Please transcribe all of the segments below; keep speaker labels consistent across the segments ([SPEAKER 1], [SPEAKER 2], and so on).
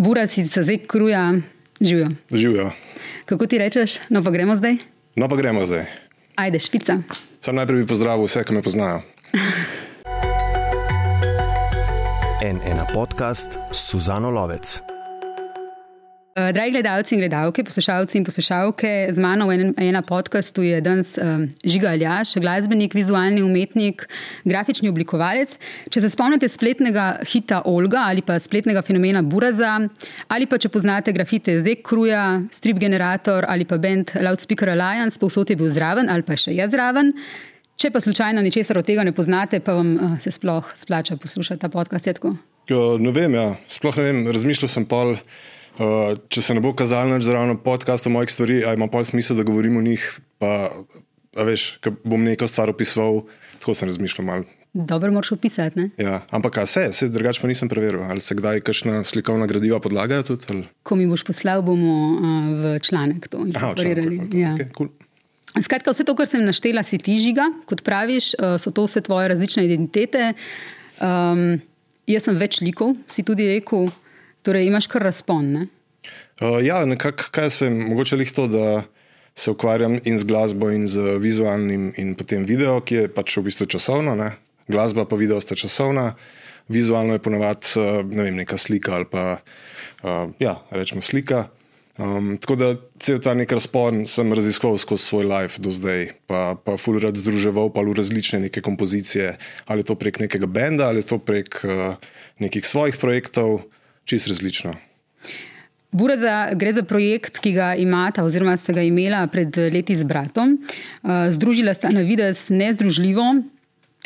[SPEAKER 1] Bura si se zdaj kruja, živijo.
[SPEAKER 2] Živijo.
[SPEAKER 1] Kako ti rečeš, no pa gremo zdaj?
[SPEAKER 2] No pa gremo zdaj.
[SPEAKER 1] Ajde, špica.
[SPEAKER 2] Sam najprej bi pozdravil vse, ki me poznajo.
[SPEAKER 3] En ena podcast Suzano Lovec.
[SPEAKER 1] Uh, dragi gledalci in gledalke, poslušalci in poslušalke, z mano v enem ena podkastu je danes um, Žiga Aljaš, glasbenik, vizualni umetnik, grafični oblikovalec. Če se spomnite spletnega hita Olga ali pa spletnega fenomena Buraza, ali pa če poznate grafite Zek Kruja, Strip Generator ali pa band Loudspeaker Alliance, povsod je bil zraven ali pa še je zraven. Če pa slučajno ničesar od tega ne poznate, pa vam uh, se sploh splača poslušati ta podcast.
[SPEAKER 2] Ne vem, ja. sploh ne vem, razmišljal sem pol. Uh, če se ne bo kazalo več zraven podcasta mojih stvari, ali ima pa smisel, da govorim o njih, pa veš, bom neko stvar opisoval, tako sem razmišljal malo.
[SPEAKER 1] Dobro, moraš opisati.
[SPEAKER 2] Ja, ampak se, se drugače pa nisem preveril, ali se kdaj kakšna slikovna gradiva podlagajo tudi. Ali?
[SPEAKER 1] Ko mi boš poslal, bomo uh, v članek to
[SPEAKER 2] inkorporirali. Ja. Okay, cool.
[SPEAKER 1] Skratka, vse to, kar sem naštela, si ti žiga, kot praviš, uh, so to vse tvoje različne identitete. Um, jaz sem več likov, si tudi rekel. Torej, imaš kar razpon.
[SPEAKER 2] Uh, ja, nekako, kaj sem, mogoče le to, da se ukvarjam in z glasbo, in z vizualnim, in potem video, ki je pač v bistvu časovno. Ne? Glasba pa video sta časovna, vizualno je ponovadi uh, ne vem, neka slika ali pa uh, ja, rečemo slika. Um, tako da cel ta nek razpon sem raziskoval skozi svoj life do zdaj, pa, pa fulurad združeval pa v različne neke kompozicije, ali to prek nekega benda, ali to prek uh, nekih svojih projektov čist različno.
[SPEAKER 1] Buraza, gre za projekt, ki ga imata, oziroma ste ga imela pred leti z bratom. Uh, združila sta na vides nezdružljivo,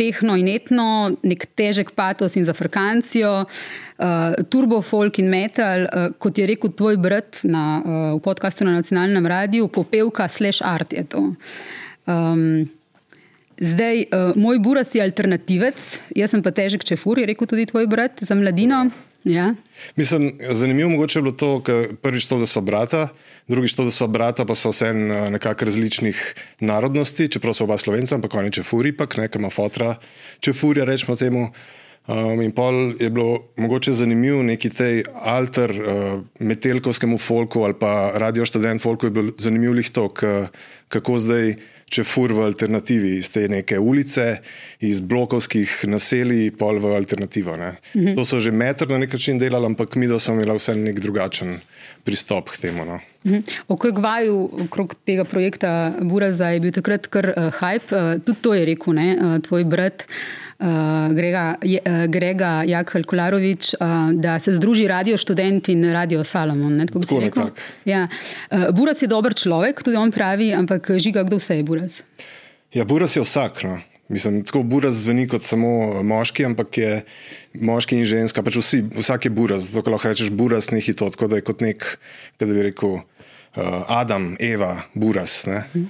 [SPEAKER 1] tehno in etno, nek težek patos in zafrkancijo, uh, turbo folk in metal, uh, kot je rekel tvoj brat na, v podkastu na nacionalnem radiju, popevka slash art je to. Um, zdaj, moj buras je alternativec, jaz sem pa težek čefur, je rekel tudi tvoj brat za mladino. Ja.
[SPEAKER 2] Mislim, zanimivo mogoče je bilo to, prvič to, da smo brata, drugič to, da smo brata, pa smo vse eh, nekako različnih narodnosti, čeprav smo oba slovenca, ampak oni čefuri, pa nekaj ima fotra, čefurja, rečemo temu. Um, in pol je bilo mogoče zanimivo neki tej alter uh, metelkovskemu folku ali pa radio študent folku je bil zanimiv lih to, kako zdaj če fur v alternativi iz te neke ulice, iz blokovskih naselij, pol v alternativo. Mm -hmm. To so že metr na nek način delali, ampak mi, da smo imeli vse nek drugačen pristop k temu. No.
[SPEAKER 1] Mm -hmm. Okrog vaju, okrog tega projekta Buraza je bil takrat kar uh, hype, uh, tudi to je rekel ne, uh, tvoj brat. Uh, Grega, uh, Grega Jakhl Kolarovič, uh, da se združi radio študent in radio Salomon. Ne,
[SPEAKER 2] tako tako
[SPEAKER 1] ja. uh, Buras je dober človek, tudi on pravi, ampak žiga, kdo vse je Buras?
[SPEAKER 2] Ja, Buras je vsak. No. Mislim, tako Buras zveni kot samo moški, ampak je moški in ženska. Pač vsi, vsak je Buras, zato lahko rečeš Buras, ni hito, tako da je kot nek, da bi rekel, uh, Adam, Eva, Buras, ne? Mhm.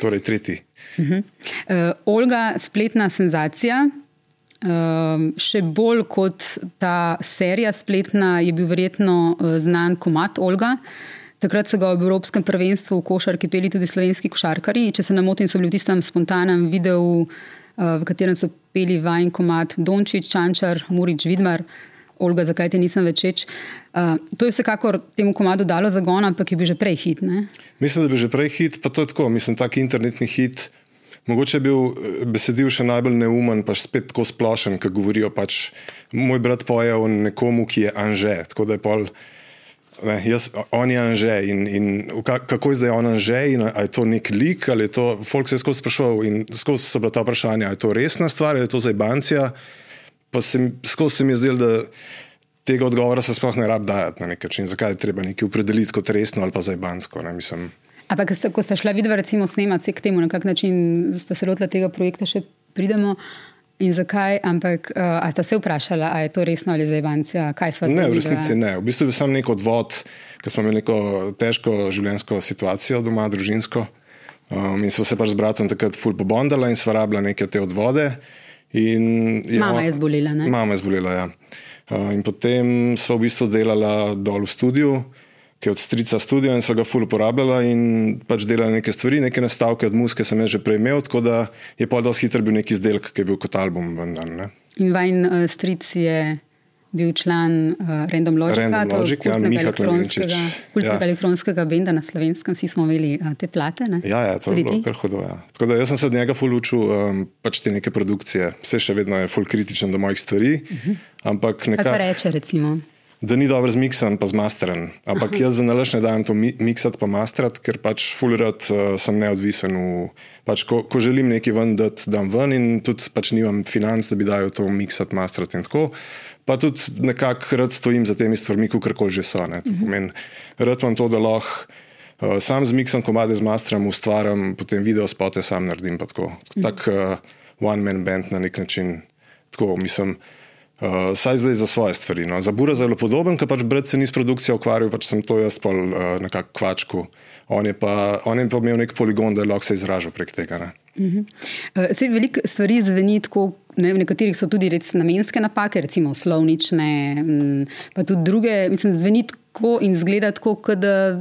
[SPEAKER 2] torej tretji. Uh -huh.
[SPEAKER 1] uh, Olga, spletna senzacija. Um, še bolj kot ta serija spletna je bil verjetno uh, znan komat Olga. Takrat so ga v Evropskem prvenstvu v košarki peli tudi slovenski košarkari. Če se ne motim, so bili v tistem spontanem videu, uh, v katerem so peli vajen komat Dončić, Čančar, Murič, Vidmar. Olga, zakaj ti nisem več več? Uh, to je vsekakor temu komadu dalo zagon, ampak je bil že prej hit. Ne?
[SPEAKER 2] Mislim, da je bil že prej hit, pa to je tako, mislim, tak internetni hit. Mogoče je bil eh, besedil še najbolj neumen, pa spet tako splošen, ki govorijo. Pač, moj brat poje o nekomu, ki je anže. Tako da je pol, ne, jaz, on je anže in, in kako je zdaj on anže in ali je to nek lik ali je to, folk se je skozi sprašoval in skozi so bila ta vprašanja, ali je to resna stvar ali je to zajbancija. Pa se, skozi se mi je zdelo, da tega odgovora se sploh ne rab dajati na nek način, zakaj je treba nekaj opredeliti kot resno ali pa zajbansko. Ne, mislim,
[SPEAKER 1] Ampak, ko ste šli videti, recimo, snemati k temu, na kak način ste se lotili tega projekta, še pridemo. In zakaj? Ampak, uh, a ste se vprašali, ali je to resno ali za Ivanca?
[SPEAKER 2] Ne, v resnici ne. V bistvu je samo nek odvod, ker smo imeli neko težko življenjsko situacijo doma, družinsko. Um, in so se pač z bratom takrat ful pobondala in sva rabila neke te odvode. In,
[SPEAKER 1] ja, mama je zbolila. Ne?
[SPEAKER 2] Mama je zbolila, ja. Uh, in potem sva v bistvu delala dol v studiu ki je od strica studio in so ga ful uporabljala in pač delala neke stvari, neke nastavke od muske sem že prej imel, tako da je pa dosti hiter bil neki izdelek, ki je bil kot album. Vendar,
[SPEAKER 1] in vajen uh, stric je bil član uh, Random Logica,
[SPEAKER 2] Random Logic, ja, Miha
[SPEAKER 1] elektronskega,
[SPEAKER 2] Klemenčič.
[SPEAKER 1] kultnega
[SPEAKER 2] Ja.
[SPEAKER 1] elektronskega benda na slovenskem, vsi smo imeli uh, te plate. Ne?
[SPEAKER 2] Ja, ja, to
[SPEAKER 1] Tudi
[SPEAKER 2] je bilo
[SPEAKER 1] ti?
[SPEAKER 2] kar hudo. Ja. Tako da jaz sem se od njega ful učil um, pač te neke produkcije. Vse še vedno je ful kritičen do mojih stvari, uh -huh. ampak
[SPEAKER 1] Kaj pa reče, recimo?
[SPEAKER 2] Da ni dobro zmiksan, pa zmasteren. Ampak jaz za nalaž ne dajem to mi- miksati, pa masterat, ker pač fulrad uh, sem neodvisen. V, pač ko, ko želim nekaj ven, dati, dam ven in tudi pač nimam financ, da bi dajal to miksati, masterat in tako. Pa tudi nekako rad stojim za temi stvarmi, kot koli že so. ne. To pomeni, rad imam to, da lahko. Uh, sam zmiksam komade z masterom, ustvarjam, potem video spote sam naredim. tako. Tak uh, one-man band na nek način. Tako, mislim, Uh, saj zdaj za svoje stvari. No. Za Bura je zelo podoben, ker pač brat se ni s produkcijo ukvarjal, pač sem to jaz pa uh, nekako kvačku. On je, pa, on je pa imel nek poligon, da je lahko se izražal prek tega. Ne.
[SPEAKER 1] Uh, Sej veliko stvari zveni tako, ne, v nekaterih so tudi res namenske napake, recimo slovnične, mm, pa tudi druge. Mislim, zveni tako in zgleda tako, kot da,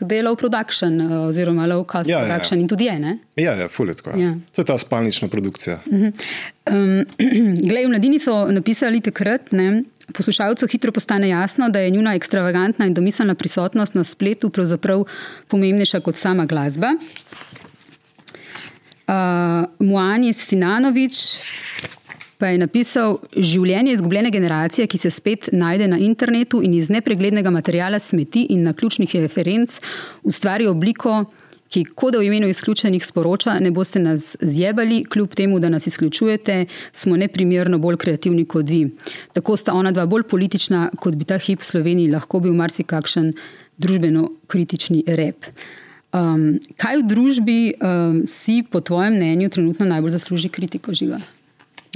[SPEAKER 1] da je low production uh, oziroma low cost
[SPEAKER 2] Ja, ja, ja.
[SPEAKER 1] production in tudi je. Ne?
[SPEAKER 2] Ja, ja, fuljetko.
[SPEAKER 1] Ja.
[SPEAKER 2] Ja. To je ta spalnična produkcija.
[SPEAKER 1] Um, Glej, v mladini so napisali takrat, ne, poslušalcu hitro postane jasno, da je njuna ekstravagantna in domiselna prisotnost na spletu pravzaprav pomembnejša kot sama glasba. Uh, Muani Sinanovič pa je napisal: Življenje izgubljene generacije, ki se spet najde na internetu in iz nepreglednega materijala smeti in na ključnih referenc ustvari obliko, ki, kot da v imenu izključenih sporoča, ne boste nas zjebali, kljub temu, da nas izključujete, smo neprimerno bolj kreativni kot vi. Tako sta ona dva bolj politična, kot bi ta hip v Sloveniji lahko bil marsikakšen družbeno-kritični rep. Um, kaj v družbi um, si, po tvojem mnenju, trenutno najbolj zasluži kritiko žiga?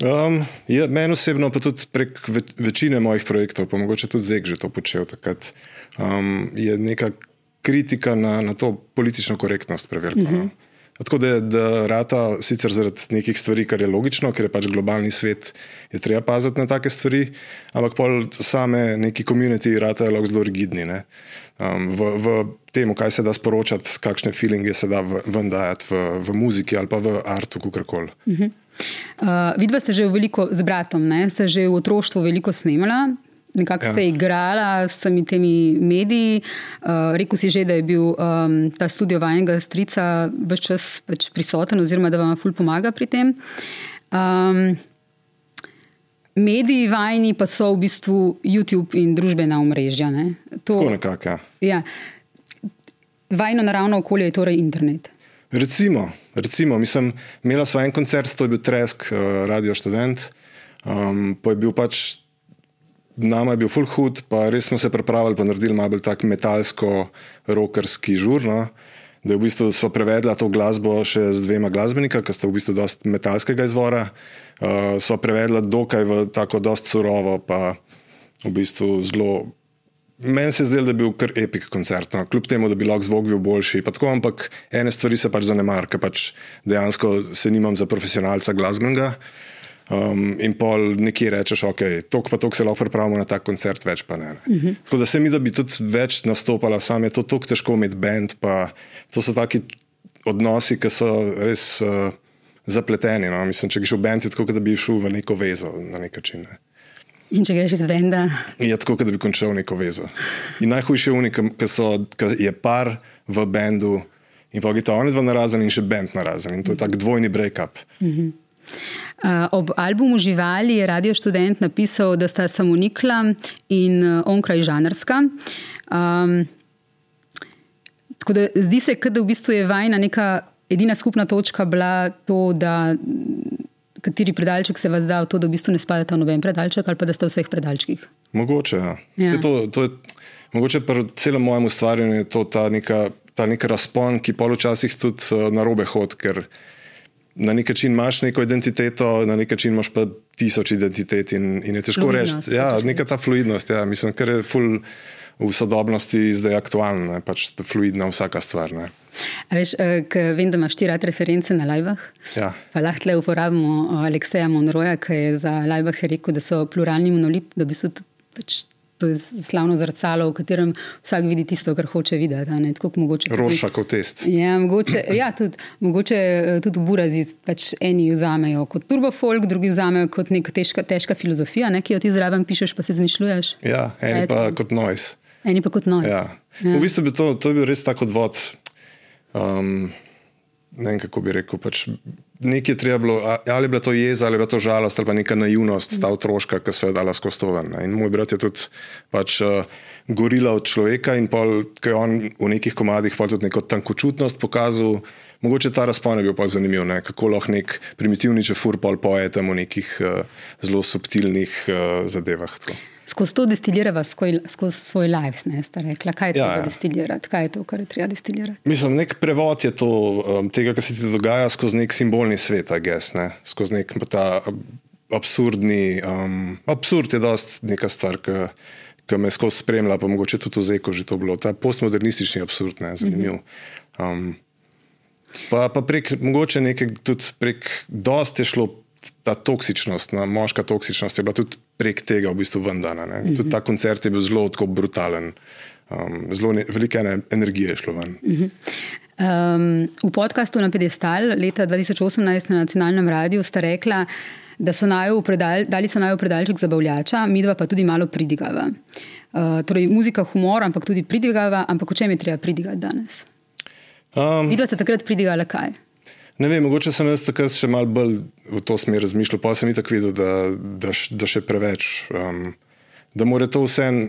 [SPEAKER 2] Um, je, meni osebno, pa tudi prek ve, večine mojih projektov, pa mogoče tudi Zeg že to počel takrat, um, je neka kritika na, na to politično korektnost preverjena. Uh -huh. no. Tako da, da rata sicer zaradi nekih stvari, kar je logično, ker je pač globalni svet, je treba paziti na take stvari, ampak pol same neki komuniti rata je lahko zelo rigidni. Um, v, v tem, kaj se da sporočati, kakšne feelinge se da ven dajati v, v muziki ali pa v artu, kakorkoli.
[SPEAKER 1] Uh, vidva ste že veliko z bratom, ne? ste že v otroštvu veliko snemala. Nekako ja.
[SPEAKER 2] Ja.
[SPEAKER 1] ste igrala s temi mediji. Uh, rekel si že, da je bil um, ta studio vajenega strica vse čas pač prisoten, oziroma da vam ful pomaga pri tem. Um, mediji vajni pa so v bistvu YouTube in družbena omrežja. ne. To,
[SPEAKER 2] Tako nekako. Ja.
[SPEAKER 1] ja. Vajno naravno okolje je torej internet.
[SPEAKER 2] Recimo, recimo mislim, imela sva en koncert, to je bil Tresk, uh, Radio Student, um, pa je bil pač, nama je bil full hud, pa res smo se pripravili, pa naredili malo bolj tak metalsko-rokerski žur. No? Da je v bistvu sva prevedla to glasbo še z dvema glasbenika, ki sta v bistvu dosti metalskega izvora. Uh, sva prevedla dokaj v tako dosti surovo, pa v bistvu zelo Meni se je zdelo, da je bil kar epik koncert, no. kljub temu, da bi lahko zvok bil boljši. Tako, ampak ene stvari se pač zanemar, ker pač dejansko se nimam za profesionalca glasbenega. Um, in pol nekje rečeš, ok, tok pa tok se lahko pripravimo na tak koncert, več pa ne. ne. Uh -huh. Tako da se mi, da bi tudi več nastopala, sam je to tako težko imeti bend, pa to so taki odnosi, ki so res uh, zapleteni. No. Mislim, če greš v bend, je tako, da bi šel v neko vezo na nek način. Ne.
[SPEAKER 1] In če greš iz benda,
[SPEAKER 2] Je tako, da bi končal neko vezo. In najhujše je unik, ki je par v bendu in pa gita oni dva narazen in še bend narazen. In to je tak dvojni break-up.
[SPEAKER 1] Uh, ob albumu Živali je Radio Student napisal, da sta samonikla in uh, onkraj žanrska. Um, tako da zdi se, da v bistvu je vajna neka edina skupna točka bila to, da kateri predalček se vas da v to, da v bistvu ne spadate v noben predalček ali pa da ste v vseh predalčkih.
[SPEAKER 2] Mogoče, ja.
[SPEAKER 1] Ja.
[SPEAKER 2] To, to je, mogoče pri celem mojem ustvarjanju je to ta neka, ta neka razpon, ki poločasih tudi uh, na robe hod, ker na nek način imaš neko identiteto, na nek način imaš pa tisoč identitet in, in je težko reči. Ja, neka ta fluidnost, ja, mislim, kar je ful v sodobnosti zdaj aktualna, pač fluidna vsaka stvar. Ne.
[SPEAKER 1] A veš, ker vem, da imaš ti rad reference na lajvah.
[SPEAKER 2] Ja.
[SPEAKER 1] Pa lahko le uporabimo uh, Alekseja Monroja, ki je za lajvah rekel, da so pluralni monolit, da v bistvu tudi pač to je slavno zrcalo, v katerem vsak vidi tisto, kar hoče videti. ne, tako mogoče
[SPEAKER 2] Roša kot test.
[SPEAKER 1] Ja, mogoče, ja, tudi, mogoče eh, tudi v Burazi pač eni vzamejo kot turbofolk, drugi vzamejo kot neka težka, težka filozofija, ne, ki jo ti zraven pišeš, pa se zmišljuješ.
[SPEAKER 2] Ja, eni
[SPEAKER 1] Eto.
[SPEAKER 2] pa kot noise.
[SPEAKER 1] Eni pa kot noč.
[SPEAKER 2] Ja. V bistvu bi to, to je bil res tako odvod. Um, ne vem, kako bi rekel. Pač Nekaj treba bilo, ali je bila to jeza, ali je bila to žalost, ali pa neka naivnost, ta otroška, ki so jo dala skozi to ven. In moj brat je tudi pač, uh, gorila od človeka, in pol, ko je on v nekih komadih tudi neko tankočutnost pokazal. Mogoče ta razpon je bil pa zanimiv, ne? kako lahko nek primitivni čefur pol poje tam v nekih uh, zelo subtilnih uh, zadevah. Tako.
[SPEAKER 1] Skozi to destilirava skoj, skozi svoj life, ne sta rekla. Kaj je
[SPEAKER 2] Ja,
[SPEAKER 1] treba
[SPEAKER 2] ja.
[SPEAKER 1] destilirati, kaj je to, kar je treba destilirati.
[SPEAKER 2] Mislim, nek prevod je to, um, tega, kar se ti dogaja skozi nek simbolni svet, a gess, ne? skozi nek ta ab- absurdni. Um, absurd je dost neka stvar, ki, ki me skozi spremlja, pa mogoče tudi v Zeku že to bilo. Ta postmodernistični absurd, ne, zanimiv. Um, pa, pa prek, mogoče nekaj, tudi prek, dost je šlo ta toksičnost, na, moška toksičnost je bila tudi prek tega v bistvu vendana. Mm -hmm. Tudi ta koncert je bil zelo brutalen. Um, zelo ne, velike ene- energije je šlo ven. Mm -hmm.
[SPEAKER 1] Um, v podkastu na Pedestal leta 2018 na nacionalnem radiju sta rekla, da so naju v predal, dali so naju v predalček zabavljača, midva pa tudi malo pridigava. Uh, torej, muzika, humor, ampak tudi pridigava. Ampak o čem je treba pridigati danes?
[SPEAKER 2] Um,
[SPEAKER 1] Vidva ste takrat pridigala kaj?
[SPEAKER 2] Ne vem, mogoče sem jaz takrat še malo bolj v to smer razmišljal, pa sem itak videl, da, da, da še preveč. Um, da mora to vse.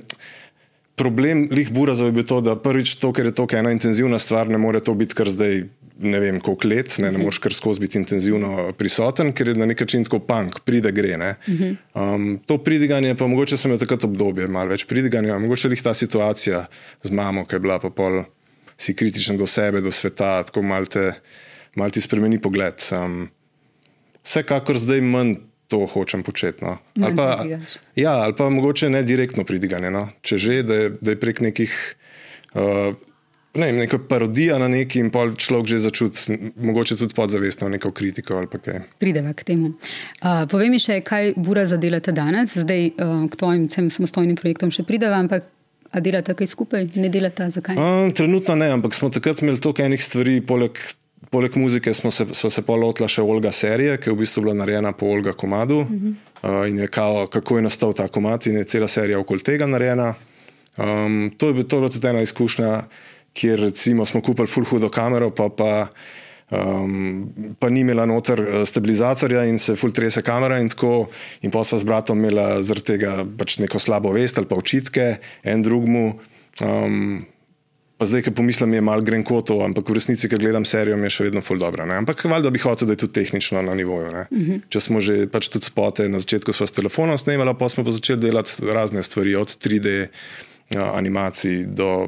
[SPEAKER 2] Problem lih burazov je bil to, da prvič to, ker je to ena intenzivna stvar, ne more to biti kar zdaj. Ne vem, koliko let, ne, ne moreš kar skozi biti intenzivno prisoten, ker je na nek način tako punk, pride, gre. ne. Um, to pridiganje, pa mogoče sem imel takrat obdobje, malo več pridiganja, mogoče jih ta situacija z mamo, ki je bila pa pol si kritičen do sebe, do sveta, tako malo te, mal ti spremeni pogled. Um, vsekakor zdaj manj to hočem početi. No. Ali, pa, ja, ali pa mogoče ne direktno pridiganje. No. Če že, da je, da je prek nekih. Uh, Ne vem, neka parodija na neki in pol človek že začuti, mogoče tudi podzavestno neko kritiko ali pa kaj.
[SPEAKER 1] Prideva k temu. Uh, povej mi še, kaj Bura zadelate danes, zdaj uh, k tvojim samostojnim projektom še prideva, ampak a delate kaj skupaj, ne delate, zakaj?
[SPEAKER 2] Um, trenutno ne, ampak smo takrat imeli toliko enih stvari, poleg, poleg muzike smo se, smo se pa lotila še Olga serije, ki je v bistvu bila narejena po Olga komadu uh -huh. uh, in je kao, kako je nastal ta komad in je cela serija okoli tega narejena. Um, to, je, bila tudi ena izkušnja, kjer recimo smo kupili full hudo kamero, pa pa. Um, pa ni imela noter eh, stabilizatorja in se full trese kamera, in tako. In pa sva z bratom imela zaradi tega pač neko slabo vest ali pa očitke en drugmu. Um, Pa zdaj, ki pomislim, je malo grenkoto, ampak v resnici, ki gledam serijo, je še vedno ful dobro. Ne? Ampak valjda bi hotel, da je tudi tehnično na nivoju. Uh -huh. Če smo že pač tudi spote, na začetku smo s telefonom snemali, pa smo pa začeli delati razne stvari, od 3D a, animacij do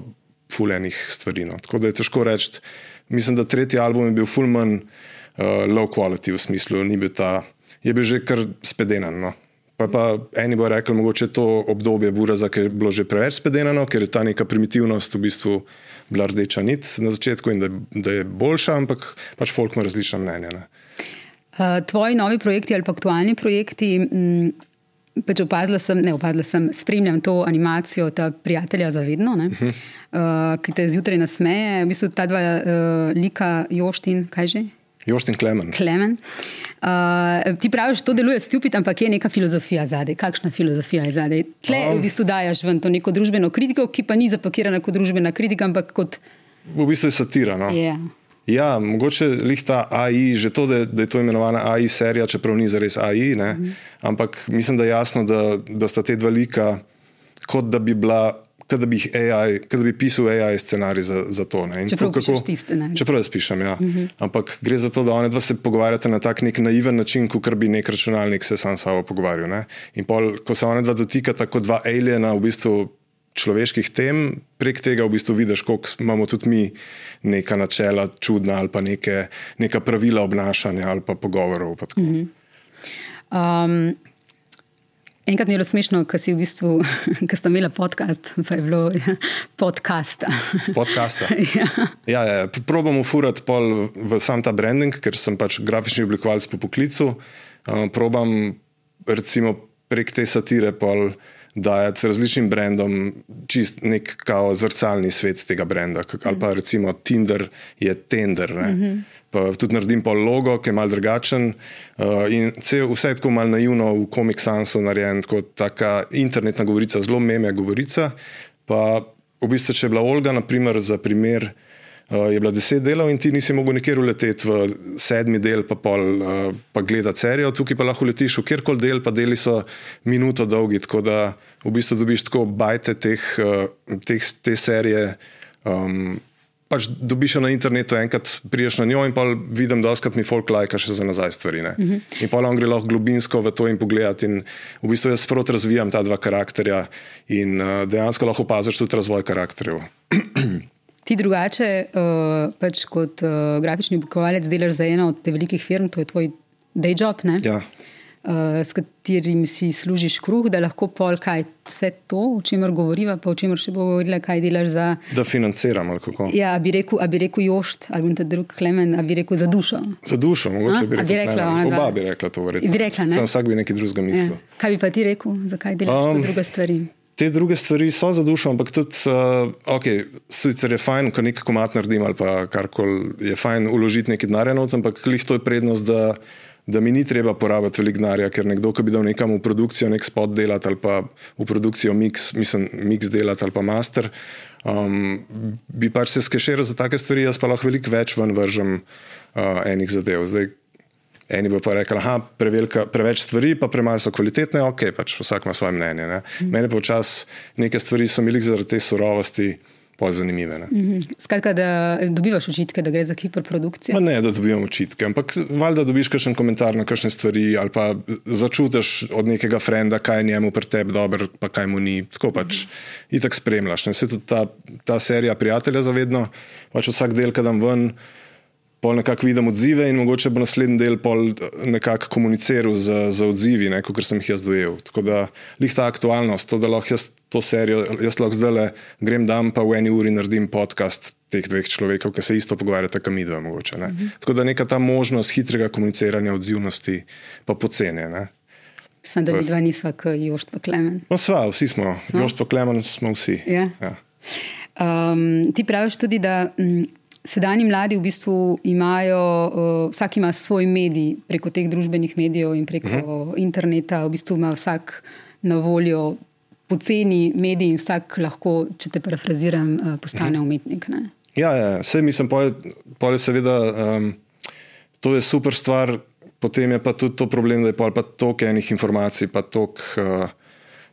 [SPEAKER 2] fuljenih stvari. No. Tako da je težko reči. Mislim, da tretji album je bil ful manj uh, low quality v smislu, ni bil ta, je bil že kar spedenan. No. Pa, pa eni bo rekli, mogoče to obdobje Buraza, ker je bilo že preveč spedenano, ker je ta neka primitivnost v bistvu bila rdeča nit na začetku in da, da je boljša, ampak pač folk ima različna mnenja. Ne.
[SPEAKER 1] Uh, tvoji novi projekti ali pa aktualni projekti. Mm, Pač opazila sem, ne opazila sem, spremljam to animacijo, ta prijatelja za vedno, uh -huh. uh, ki te zjutraj nasmeje. V bistvu ta dva uh, lika, Joštin, kaj že?
[SPEAKER 2] Joštin Klemen.
[SPEAKER 1] Klemen. Uh, ti praviš, da to deluje stupid, ampak je neka filozofija zadaj. Kakšna filozofija je zadaj? Tle
[SPEAKER 2] Um.
[SPEAKER 1] v bistvu dajes ven to neko družbeno kritiko, ki pa ni zapakirana kot družbena kritika, ampak kot.
[SPEAKER 2] V bistvu je satira. No?
[SPEAKER 1] Yeah.
[SPEAKER 2] Ja, mogoče lih ta AI, že to, da, da je to imenovana AI serija, čeprav ni zares AI, ne?
[SPEAKER 1] Mhm.
[SPEAKER 2] ampak mislim, da je jasno, da, da sta te dva lika, kot da bi bila. Kot da bi, AI, kot da bi pisal AI scenarij za, za to.
[SPEAKER 1] Čeprav pišeš ti scenarij.
[SPEAKER 2] Čeprav jaz pišem, ja. Uh
[SPEAKER 1] Mhm.
[SPEAKER 2] -huh. Ampak gre za to, da one dva se pogovarjata na tak nek naiven način, kot bi nek računalnik se sam s sabo pogovarjal. Ne. In pol, ko se one dva dotikata kot dva aliena, v bistvu človeških tem, prek tega v bistvu vidiš, koliko imamo tudi mi neka načela čudna ali pa neke, neka pravila obnašanja ali pa pogovorov. Pa tako.
[SPEAKER 1] Mhm. Um, enkrat mi je bilo smešno, ker si v bistvu, ker sta imela podcast, pa je bilo ja, podcasta.
[SPEAKER 2] Podcasta.
[SPEAKER 1] ja.
[SPEAKER 2] Ja, ja, probamo furati pol v sam ta branding, ker sem pač grafični oblikovalec po poklicu. Uh, probam recimo prek te satire pol dajati različnim brandom čist nek kao zrcalni svet tega brenda. Ali pa recimo Tinder je Tender. Mm -hmm. Pa tudi naredim pa logo, ki je mal drugačen. Uh, in cel, vse je tako malo naivno v Comic Sansu narejen, kot taka internetna govorica, zelo meme govorica. Pa v bistvu, če je bila Olga, naprimer, za primer. Uh, je bila deset delov in ti nisi mogel nikjer uleteti v sedmi del, pa, pol, uh, pa gledati serijo, tukaj pa lahko letiš v kjerkoli del, pa deli so minuto dolgi, tako da v bistvu dobiš tako bajte teh, uh, teh, te serije. Um, pač dobiš na internetu, enkrat priješ na njo in pa vidim, da oskrat mi folk lajka še za nazaj stvari. Mm -hmm. In pa on gre lahko globinsko v to in pogledati. In v bistvu jaz sproti razvijam ta dva karakterja in uh, dejansko lahko opaziš tudi razvoj karakterjev.
[SPEAKER 1] Ti drugače, uh, pač kot uh, grafični oblikovalec, delaš za eno od teh velikih firm, to je tvoj day job, ne?
[SPEAKER 2] Ja.
[SPEAKER 1] S katerim si služiš kruh, da lahko pol kaj vse to, o čemer govoriva, pa o čemer še bo govorila, kaj delaš za.
[SPEAKER 2] Da financiram ali kako.
[SPEAKER 1] Ja, a bi rekel, a bi rekel Jošt ali ta drug Klemen, a bi rekel za dušo.
[SPEAKER 2] Za dušo, mogoče
[SPEAKER 1] A?
[SPEAKER 2] bi
[SPEAKER 1] A bi
[SPEAKER 2] rekla. Klemen.
[SPEAKER 1] ona dva?
[SPEAKER 2] Oba bi rekla to, verjetno.
[SPEAKER 1] Bi rekla, ne?
[SPEAKER 2] Sam vsak bi nekaj drugega mislil.
[SPEAKER 1] Ja. Kaj bi pa ti rekel, zakaj delaš um, druge stvari?
[SPEAKER 2] Te druge stvari so za dušo, ampak tudi, uh, okay, sicer je fajn, ko nek komat naredim ali pa karkoli, je fajn uložiti nekaj denarja ampak klih to je prednost, da, da mi ni treba porabiti veliko denarja, ker nekdo, ki bi dal nekam v produkcijo nek spot delati ali pa v produkcijo mix, mislim, mix delati ali pa master, um, bi pač se skeširal za take stvari, jaz pa lahko veliko več ven vržem uh, enih zadev. Zdaj, Eni bo pa rekli, da je preveč stvari, pa premalo so kvalitetne, ok, pač vsak ima svoje mnenje. Ne. Mm. Mene pa včasih neke stvari so mi zaradi te surovosti bolj zanimive. Ne. Mm.
[SPEAKER 1] Mhm. Skratka, da dobivaš očitke, da gre za hiperprodukcijo.
[SPEAKER 2] Ma ne, da dobivam očitke, ampak valjda dobiš kakšen komentar na kakšne stvari ali pa začutiš od nekega frenda, kaj je njemu pri tebi dobro, pa kaj mu ni. Tako pač mm. itak spremljaš. Ne. Se tudi ta, ta serija prijatelja zavedno, pač vsak del, kadam ven. Pol nekako vidim odzive, in mogoče bo naslednji del pol nekako komuniciral z, z odzivi, kot sem jih jaz dojel. Tako da lih ta aktualnost, to, da lahko jaz to serijo, jaz lahko zdaj le grem dan, pa v eni uri naredim podcast teh dveh človekov, ki se isto pogovarjata, kam idva mogoče. Ne. Mhm. Tako da neka ta možnost hitrega komuniciranja, odzivnosti, pa pocene. Ne.
[SPEAKER 1] Sem da mi dva nisva, kot Jošt pa Klemen.
[SPEAKER 2] No, sva, vsi smo. Jošt pa Klemen smo vsi.
[SPEAKER 1] Ja.
[SPEAKER 2] Ja.
[SPEAKER 1] Um, ti praviš tudi, da. Mm, Sedajni mladi v bistvu imajo, uh, vsak ima svoj medij preko teh družbenih medijev in preko uh -huh. interneta. V bistvu ima vsak na voljo poceni medij in vsak lahko, če te parafraziram, uh, postane uh -huh. umetnik. Ne?
[SPEAKER 2] Ja, ja, vse mislim, pol je seveda, um, to je super stvar, potem je pa tudi to problem, da je pol pa toliko enih informacij, pa toliko. Uh,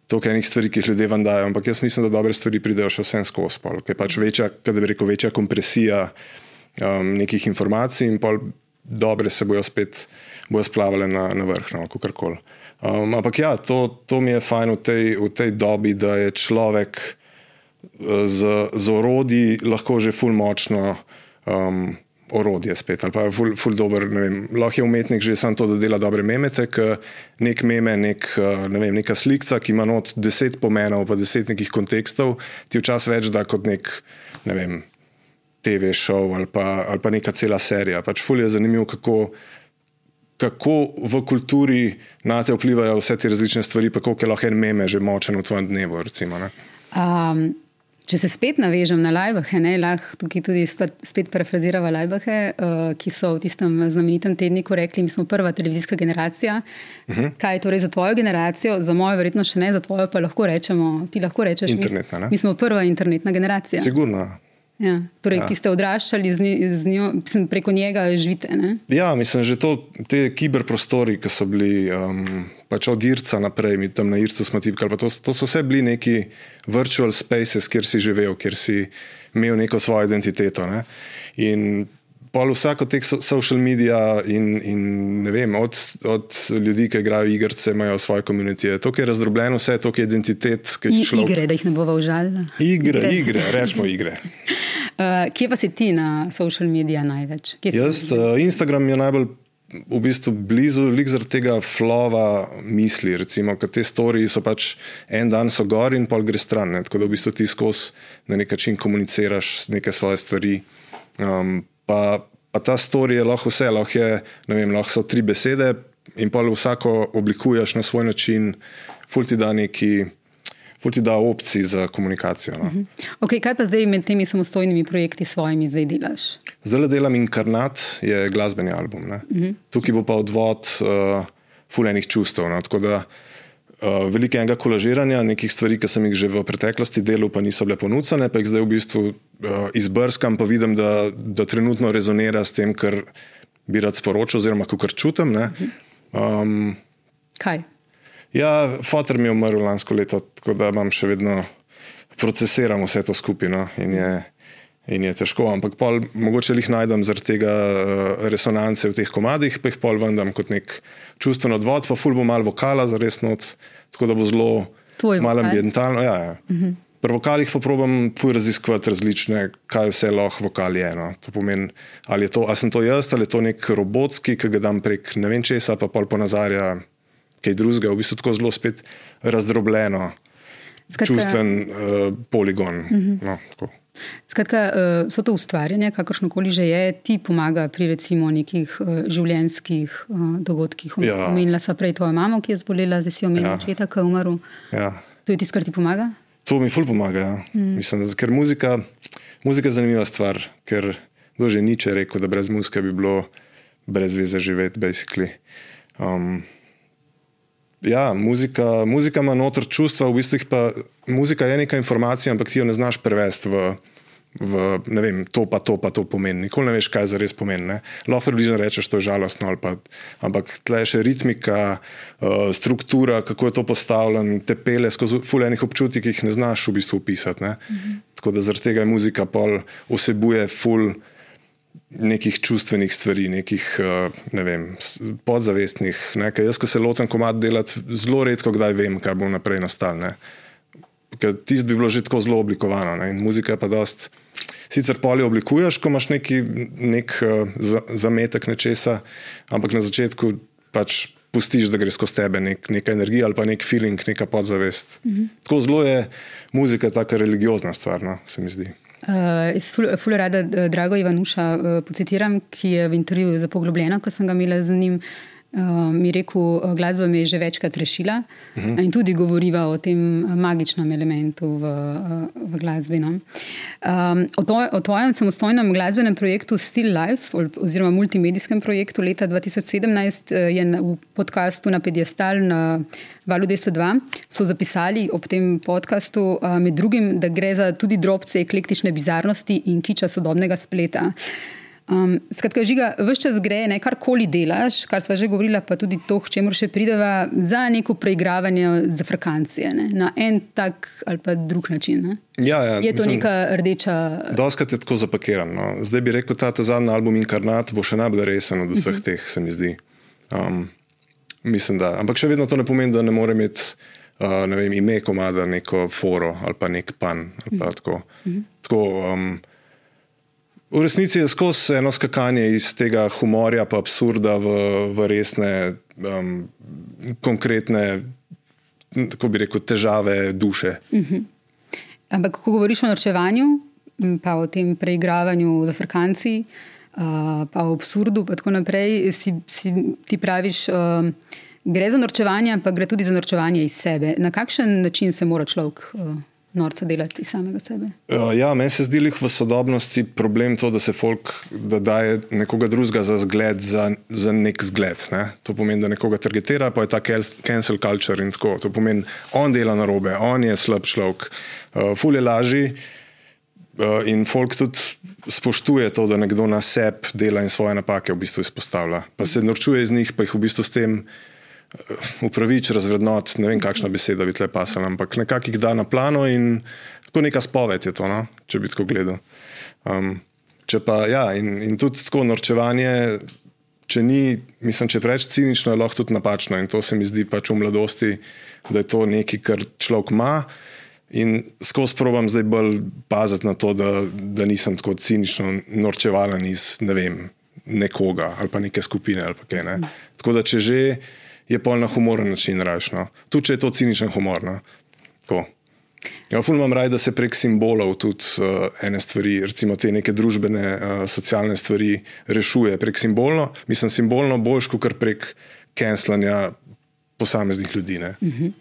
[SPEAKER 2] toliko enih stvari, ki jih ljudje vam dajo, ampak jaz mislim, da dobre stvari pridejo še vsem skozi. Ker je pač večja, bi rekel, večja kompresija um, nekih informacij in pol dobre se bojo spet bojo splavale na, na vrh, no, kako koli. Um, ampak ja, to, to mi je fajn v tej, v tej dobi, da je človek z, z orodji lahko že ful močno. Um, orodje spet, ali pa je ful, ful dober. Vem, lahko je umetnik že samo to, da dela dobre memete, ker nek meme, nek, ne vem, neka slika, ki ima not deset pomenov, pa deset nekih kontekstov, ti včasih več da kot nek, ne vem, TV show ali pa, ali pa neka cela serija. Pač ful je zanimivo, kako. Kako v kulturi na te vplivajo vse te različne stvari, pa koliko je lahko en meme že močen v tvojem dnevu. Recimo,
[SPEAKER 1] um, Če se spet navežem na Lajbahe, lahko tukaj tudi spet, spet parafraziramo Lajbahe, uh, ki so v tistem znamenitem tedniku rekli: Mi smo prva televizijska generacija. Uh -huh. Kaj je torej za tvojo generacijo, za mojo, verjetno še ne, za tvojo pa lahko rečemo. Ti lahko rečeš,
[SPEAKER 2] internetna,
[SPEAKER 1] mi, mi smo prva internetna generacija.
[SPEAKER 2] Sigurno.
[SPEAKER 1] Ja, torej, ja. Ki ste odraščali z, njo, z njo, mislim, preko njega, živite. Ne?
[SPEAKER 2] Ja, mislim, že to, te kiberprostori, ki so bili um, pač od Irca naprej, mi tam na Ircu smo tipkali. To, to so vse bili neki virtual spaces, kjer si živel, kjer si imel neko svojo identiteto. Ne? In pol vsak od teh social medija in, in ne vem, od, od ljudi, ki igrajo igrice, imajo svoje komunitije. To, ki je razdrobljeno, vse to, ki je identitet. Ki je
[SPEAKER 1] človek... Igre, da jih ne bo užalila.
[SPEAKER 2] Igre, igre, igre rečemo igre.
[SPEAKER 1] Uh, kje pa si ti na social medijih največ?
[SPEAKER 2] Jaz, uh, Instagram je najbolj v bistvu blizu, lik zaradi tega flova misli. Recimo, ker te storije so pač en dan so gor in pol gre stran. Ne? Tako da v bistvu ti skozi na nek način komuniciraš neke svoje stvari. Um, pa, pa ta storija je lahko vse, lahko, je, vem, lahko so tri besede in pa vsako oblikuješ na svoj način, ful ti da neki. ful ti da opcij za komunikacijo. No.
[SPEAKER 1] Okay, kaj pa zdaj med temi samostojnimi projekti svojimi zdaj delaš?
[SPEAKER 2] Zdaj delam Inkarnat, je glasbeni album. Uh -huh. Tukaj bo pa odvod uh, fulejnih čustev. No. Tako da uh, veliko enega kolažiranja, nekih stvari, ki sem jih že v preteklosti delal, pa niso bile ponucane, pa jih zdaj v bistvu uh, izbrskam, pa vidim, da, da trenutno rezonira s tem, kar bi rad sporočil, oziroma kar čutim. Um,
[SPEAKER 1] kaj?
[SPEAKER 2] Ja, Fotor mi je umrl lansko leto, tako da imam še vedno procesiram vse to skupino in je, in je težko. Ampak pol, mogoče jih najdem zaradi tega uh, resonance v teh komadih, pa jih pol vendam kot nek čustven odvod, pa ful bo malo vokala za res not, tako da bo zelo malo ambientalno. Ja, ja. uh -huh. Pri vokalih pa probujem raziskovati različne, kaj vse lahko vokal je. No. To pomeni, ali, je to, ali sem to jaz, ali je to nek robotski, ki ga dam prek ne vem česa, pa pol ponazarja kaj drugega, v bistvu tako zelo spet razdrobljeno, Skratka, čustven uh, poligon. Uh -huh. no,
[SPEAKER 1] Skratka, uh, so to ustvarjanje, kakršno koli že je, ti pomaga pri recimo nekih uh, življenjskih uh, dogodkih. Ja. Omenila sem prej tvojo mamo, ki je zbolela, zdaj si omenila ja. očeta, ki je umrl.
[SPEAKER 2] Ja.
[SPEAKER 1] To je tisto, kar ti pomaga?
[SPEAKER 2] To mi ful pomaga. Ja. Mm. Mislim, da, ker muzika, muzika je zanimiva stvar, ker kdo že niče rekel, da brez muzike bi bilo brez veze živeti. Um, Ja, muzika, muzika ima noter čustva, v bistvu pa muzika je neka informacija, ampak ti jo ne znaš prevesti v, v ne vem, to pa to pa to pomeni. Nikoli ne veš, kaj za res pomeni. Ne? Lahko približno rečeš, to je žalostno, pa, ampak tle je še ritmika, uh, struktura, kako je to postavljeno, te pele skozi fulejnih občutkih, ki jih ne znaš v bistvu opisati. Mhm. Tako da zaradi tega je muzika pol vsebuje ful nekih čustvenih stvari, nekih eh, ne vem, podzavestnih. Ne? Jaz, ko se lotim komat delati, zelo redko kdaj vem, kaj bo naprej nastalo. Ker tisti bi bilo že tako zelo oblikovano ne? in muzika je pa dost. Sicer polje oblikuješ, ko imaš neki nek, uh, zametek nečesa, ampak na začetku pač pustiš, da gre skozi tebe nek, neka energija ali pa nek feeling, neka podzavest. Mm -hmm. Tako zelo je muzika, tako religiozna stvar, no, se mi zdi.
[SPEAKER 1] Uh, jaz fulj rada uh, Drago Ivanuša uh, pocitiram, ki je v intervjuju za poglobljeno, ko sem ga imela z njim. Uh, mi rekel, uh, glasba me je že večkrat rešila uh mhm. -huh. in tudi govoriva o tem magičnem elementu v, uh, v glasbi. No. Um, o, to, o tvojem samostojnem glasbenem projektu Still Life, oziroma multimedijskem projektu leta 2017, je v podkastu na Pediastal na Valu 202 so zapisali ob tem podkastu, uh, med drugim, da gre za tudi drobce eklektične bizarnosti in kiča sodobnega spleta. Um, skratka, žiga, vse čas gre, ne karkoli delaš, kar smo že govorili, pa tudi to, k čemu še prideva, za neko preigravanje za frekancije, ne? na en tak ali pa drug način.
[SPEAKER 2] Ja, ja,
[SPEAKER 1] je to mislim, neka rdeča.
[SPEAKER 2] Doskrat je tako zapakirano. No. Zdaj bi rekel, da ta zadnji album Inkarnat bo še najbolj resen od vseh uh mhm. -huh. teh, se mi zdi. Um, mislim, da. Ampak še vedno to ne pomeni, da ne more imeti uh, ne vem, ime komada, neko foro ali pa nek pan. Ali pa -huh. tako. Uh -huh. tako um, V resnici je skozi eno skakanje iz tega humorja, pa absurda v, v resne, um, konkretne, kako bi rekel, težave duše. Uh mhm. -huh.
[SPEAKER 1] Ampak, ko govoriš o norčevanju, pa o tem preigravanju z Afrikanci, uh, pa o absurdu, pa tako naprej, si, si ti praviš, uh, gre za norčevanje, pa gre tudi za norčevanje iz sebe. Na kakšen način se mora človek. Uh, norca delati samega sebe.
[SPEAKER 2] Uh, ja, meni se zdi v sodobnosti problem to, da se folk da daje nekoga drugega za zgled, za, za nek zgled. Ne? To pomeni, da nekoga targetira, pa je ta cancel culture in tako. To pomeni, on dela na robe, on je slab človek, uh, ful je lažji. Uh, in folk tudi spoštuje to, da nekdo na sebi dela in svoje napake v bistvu izpostavlja. Pa se norčuje iz njih, pa jih v bistvu s tem uh, upravič, razvrednot, ne vem, kakšna beseda bi tle pasala, ampak nekako jih da na plano in tako neka spoved je to, no? če bi tako gledal. Um, če pa, ja, in, in tudi tako norčevanje, če ni, mislim, če preveč cinično, je lahko tudi napačno in to se mi zdi pač v mladosti, da je to nekaj, kar človek ima. In skozi probam zdaj bolj paziti na to, da, da nisem tako cinično norčevalen iz ne vem, nekoga ali pa neke skupine. Pa kaj, ne. Tako da, če že je pol na humoren način rajšno. Tudi če je to ciničen humor. No. Ja, Fulno imam raj, da se prek simbolov tudi uh, ene stvari, recimo te neke družbene, uh, socialne stvari, rešuje prek simbolno. Mislim, simbolno boljš, kot prek kenslanja posameznih ljudi. Uh -huh.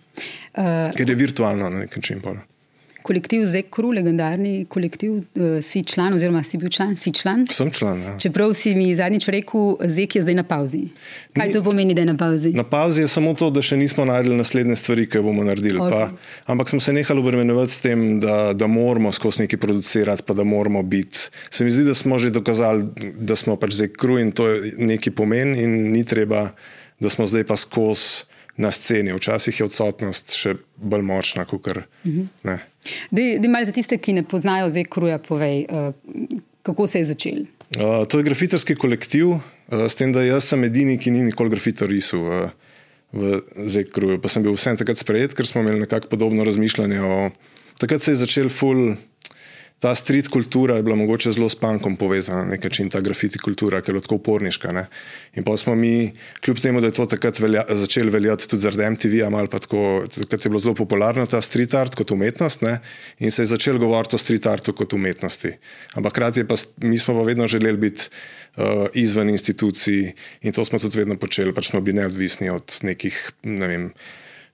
[SPEAKER 1] Uh,
[SPEAKER 2] Ker je virtualno na nek način. Pol.
[SPEAKER 1] Kolektiv Zekru, legendarni kolektiv, uh, si član, oziroma si bil član, si član.
[SPEAKER 2] Sem član. Ja.
[SPEAKER 1] Čeprav si mi zadnjič rekel, Zek je zdaj na pauzi. Kaj
[SPEAKER 2] Ni-
[SPEAKER 1] to pomeni, da je na pauzi?
[SPEAKER 2] Na pauzi je samo to, da še nismo najdli naslednje stvari, ki jih bomo naredili. Okay. Pa, ampak smo se nehali obremenjevati s tem, da, da moramo skozi nekaj producirati, pa da moramo biti. Se mi zdi, da smo že dokazali, da smo pač zdaj kruj in to je neki pomen, in ni treba, da smo zdaj pa skozi na sceni. Včasih je odsotnost še bolj močna, kot kar. Ne.
[SPEAKER 1] Dej, dej malo za tiste, ki ne poznajo Zekruja, povej, uh, kako se je začel.
[SPEAKER 2] Uh, to je grafiterski kolektiv, uh, s tem, da jaz sem edini, ki ni nikoli grafito risal uh, v Zekruju. Pa sem bil vsem takrat sprejet, ker smo imeli nekako podobno razmišljanje. O... Takrat se je začel ful. Ta street kultura je bila mogoče zelo s pankom povezana, na nek način ta grafiti kultura, ker je bila tako uporniška. Ne? In pa smo mi, kljub temu, da je to takrat velja, začelo veljati tudi zaradi MTV-ja, malo pa tako, takrat je bilo zelo popularno ta street art kot umetnost ne? in se je začelo govoriti o street artu kot umetnosti. Ampak hkrati pa mi smo pa vedno želeli biti uh, izven institucij in to smo tudi vedno počeli, pač smo bili neodvisni od nekih ne vem,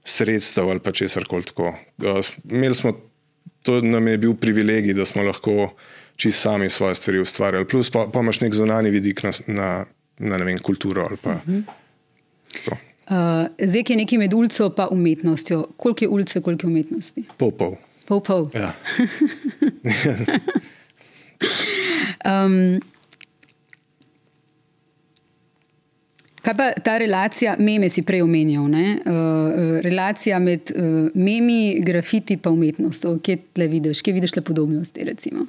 [SPEAKER 2] sredstev ali pa česar koli tako. Uh, imeli smo to nam je bil privilegij, da smo lahko čisto sami svoje stvari ustvarjali. Plus pa, pa imaš nek zunani vidik na, na, na ne vem, kulturo ali pa. To.
[SPEAKER 1] Uh, Zek je nekaj med ulico in umetnostjo. Koliko je ulice, koliko je umetnosti?
[SPEAKER 2] Pol pol.
[SPEAKER 1] Pol pol.
[SPEAKER 2] Ja.
[SPEAKER 1] Um, kaj pa ta relacija, meme si prej omenjal, ne? uh, relacija med uh, memi, grafiti in umetnostjo. Kje tle vidiš, kje vidiš le podobnosti? Recimo?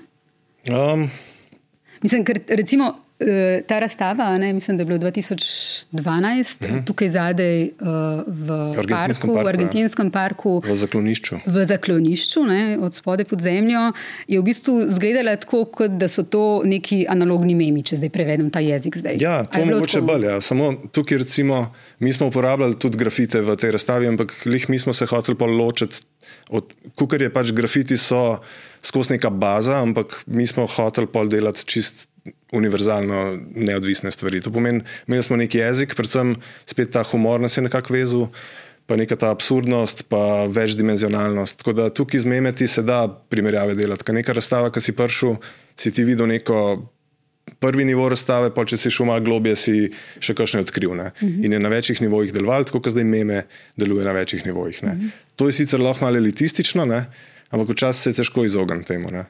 [SPEAKER 2] Um,
[SPEAKER 1] Mislim, ker recimo eh, ta razstava, ne, mislim, da je bilo 2012 uh -huh. tukaj zadaj eh, v
[SPEAKER 2] Argentinskem
[SPEAKER 1] parku,
[SPEAKER 2] parku,
[SPEAKER 1] v
[SPEAKER 2] ja.
[SPEAKER 1] Argentinskem parku.
[SPEAKER 2] v zaklonišču.
[SPEAKER 1] V zaklonišču, ne, od spode pod zemljo, je v bistvu izgledala tako, kot da so to neki analogni memi, če zdaj prevedem ta jezik. Zdaj.
[SPEAKER 2] Ja, to
[SPEAKER 1] je
[SPEAKER 2] mogoče
[SPEAKER 1] tako?
[SPEAKER 2] bolj. Ja. Samo tukaj, recimo, mi smo uporabljali tudi grafite v tej razstavi, ampak lih mi smo se hoteli pa ločiti. Kukar je pač grafiti, so skozi neka baza, ampak mi smo hoteli pol delati čist univerzalno neodvisne stvari. To pomeni, imeli smo neki jezik, predvsem spet ta humor nas je nekako vezal, pa neka ta absurdnost, pa večdimenzionalnost. Tako da tukaj z memeti se da primerjave delati. Ker neka razstava, ki si prišel, si ti videl neko prvi nivo razstave, pa če si šel malo globje, si še kakšne odkril. Ne? In je na večjih nivojih deloval, tako kot zdaj meme deluje na večjih nivojih. Ne? To je sicer lahko malo elitistično, ne? ampak včasih se je težko izogniti temu. Ne?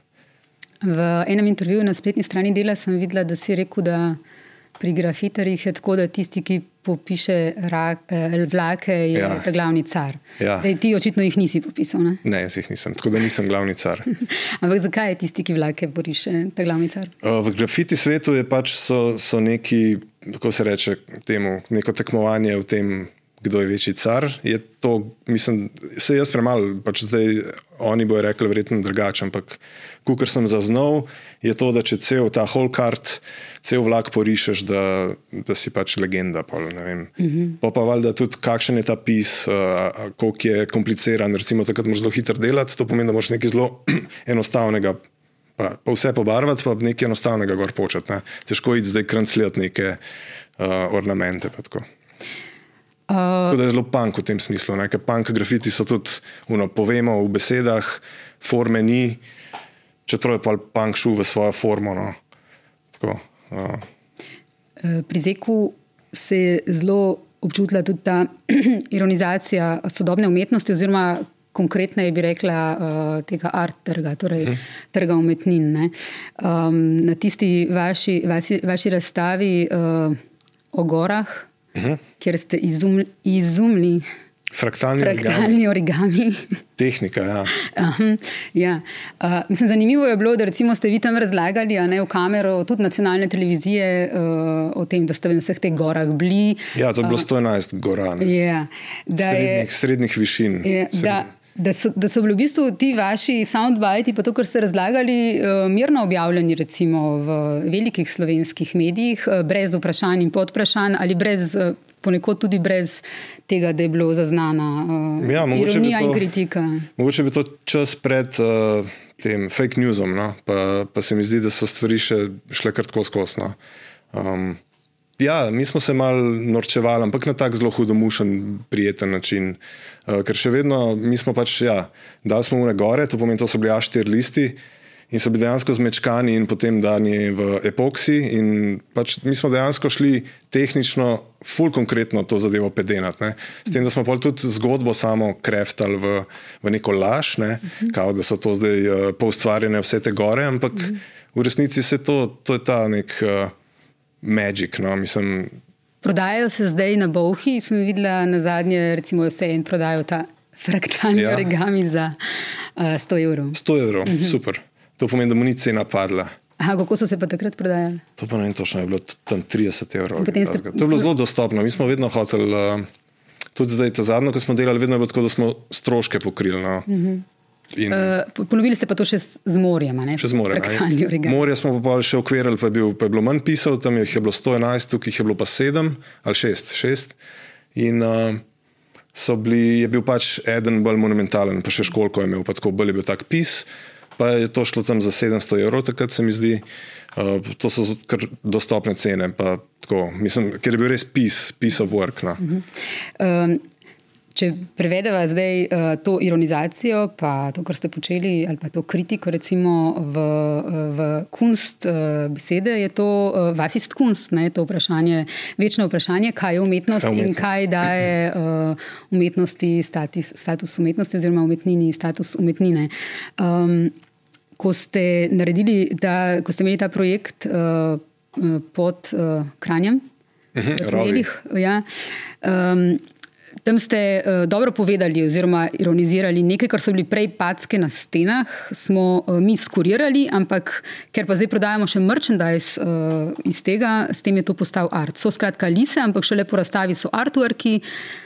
[SPEAKER 1] V enem intervjuju na spletni strani dela sem videla, da si rekel, da pri grafiterjih je tako, da tisti, ki popiše rak, eh, vlake, je ja. Ta glavni car.
[SPEAKER 2] Ja.
[SPEAKER 1] Dej, ti očitno jih nisi popisal. Ne?
[SPEAKER 2] Ne, jaz jih nisem, tako da nisem glavni car.
[SPEAKER 1] Ampak zakaj je tisti, ki vlake poriše, ta glavni car?
[SPEAKER 2] Uh, V grafiti svetu je pač so, so neki, kako se reče, temu, neko tekmovanje v tem, kdo je večji car. Je to, mislim, se jaz premalo, pač zdaj oni bojo rekli, verjetno drugače, ampak kar sem zaznal, je to, da če cel ta whole kart, cel vlak porišeš, da, da si pač legenda. Pol, uh -huh. Pa pa valjda tudi, kakšen je ta pis, uh, koliko je kompliciran, recimo takrat moraš zelo hitro delati, to pomeni, da moraš nekaj zelo enostavnega pa, pa vse pobarvati, pa nekaj enostavnega gor početi. Ne. Težko je zdaj krancljati neke uh, ornamente.
[SPEAKER 1] Uh,
[SPEAKER 2] Tako da je zelo punk v tem smislu. ne, Ker punk grafiti so tudi, uno, povemo v besedah, forme ni, čeprav je pa punk šel v svojo formo. No. Tako, uh,
[SPEAKER 1] Pri Zeku se je zelo občutila tudi ta ironizacija sodobne umetnosti, oziroma konkretneje bi rekla uh, tega art trga, torej hmm. trga umetnin. ne. Um, na tisti vaši, vaši, vaši razstavi uh, o gorah, hmm. kjer ste izumli. izumli
[SPEAKER 2] fraktalni origami.
[SPEAKER 1] Fraktalni origami.
[SPEAKER 2] Tehnika, ja.
[SPEAKER 1] Aha, ja. uh, mislim, zanimivo je bilo, da ste vi tam razlagali a ne, v kamero, tudi nacionalne televizije, uh, o tem, da ste v vseh teh gorah bili.
[SPEAKER 2] Ja, to je bilo 111 gora. ne.
[SPEAKER 1] Ja, da, je,
[SPEAKER 2] Srednjih, srednjih višin.
[SPEAKER 1] je,
[SPEAKER 2] Srednjih.
[SPEAKER 1] da, da, so, da so bili v bistvu ti vaši soundbiti, pa to, kar ste razlagali, uh, mirno objavljeni recimo v velikih slovenskih medijih, uh, brez vprašanj in podvprašanj ali brez. Uh, Ponekod tudi brez tega, da je bilo zaznana uh,
[SPEAKER 2] Ja, bi
[SPEAKER 1] ironija
[SPEAKER 2] to-
[SPEAKER 1] in kritika.
[SPEAKER 2] Mogoče bi to čas pred uh, tem fake newsom, no? pa, pa se mi zdi, da so stvari še šle kar tako skozi. No? Um, Ja, mi smo se mal norčevali, ampak na tak zelo hudomušen, prijeten način. Uh, ker še vedno, mi smo pač, ja, dali smo v gore, to pomeni, to so bili A4 listi in so bili dejansko zmečkani in potem dani v epoksi. In pač mi smo dejansko šli tehnično, ful konkretno to zadevo pedenati. Ne? S tem, da smo pa tudi zgodbo samo kreftali v, v neko laž, ne? kao da so to zdaj uh, poustvarjene vse te gore, ampak v resnici se to, to je ta nek. Uh, Magic, no, mislim.
[SPEAKER 1] Prodajajo se zdaj na Bowhi, sem videla na zadnje, recimo, vse en prodajo ta fraktalni ja. origami za uh, 100 evrov.
[SPEAKER 2] 100 evrov, mhm. super. To pomeni, da mu ni cena padla.
[SPEAKER 1] Aha, kako so se pa takrat prodajali?
[SPEAKER 2] To pa ne vem točno, je bilo tam 30 evrov. Ste... To je bilo zelo dostopno. Mi smo vedno hoteli, uh, tudi zdaj, ta zadnjo, ko smo delali, vedno je bilo tako, da smo stroške pokrili. No. Uh -huh.
[SPEAKER 1] In, uh, ponovili ste pa to še z morjem.
[SPEAKER 2] Še z morjem. Morje smo pa še ukvirali, pa, pa je bilo manj pisal, tam jih je bilo 111, tukaj jih je bilo pa 7 ali 6. 6. In uh, bili, je bil pač eden bolj monumentalen, pa še školko je imel, pa tako bolj je bil tak pis. Pa je to šlo tam za 700 evrov, takrat se mi zdi. Uh, to so kar dostopne cene. Tako, mislim, ker je bil res pis, piece of work. No. Uh -huh.
[SPEAKER 1] um, Če prevedemo zdaj uh, to ironizacijo, pa to, kar ste počeli, ali pa to kritiko, recimo v, v kunst uh, besede, je to uh, vasist kunst, ne, to vprašanje, večno vprašanje, kaj je umetnost, kaj umetnost. in kaj daje uh, umetnosti status, status umetnosti, oziroma umetnini status umetnine. Um, ko ste naredili, ta, ko ste imeli ta projekt uh, pod uh, Kranjem,
[SPEAKER 2] uh mhm, -huh,
[SPEAKER 1] ja, um, Tam ste uh, dobro povedali, oziroma ironizirali nekaj, kar so bili prej packe na stenah, smo uh, mi skurirali, ampak ker pa zdaj prodajamo še merchandise uh, iz tega, s tem je to postal art. So skratka lise, ampak šele po razstavi so artworki.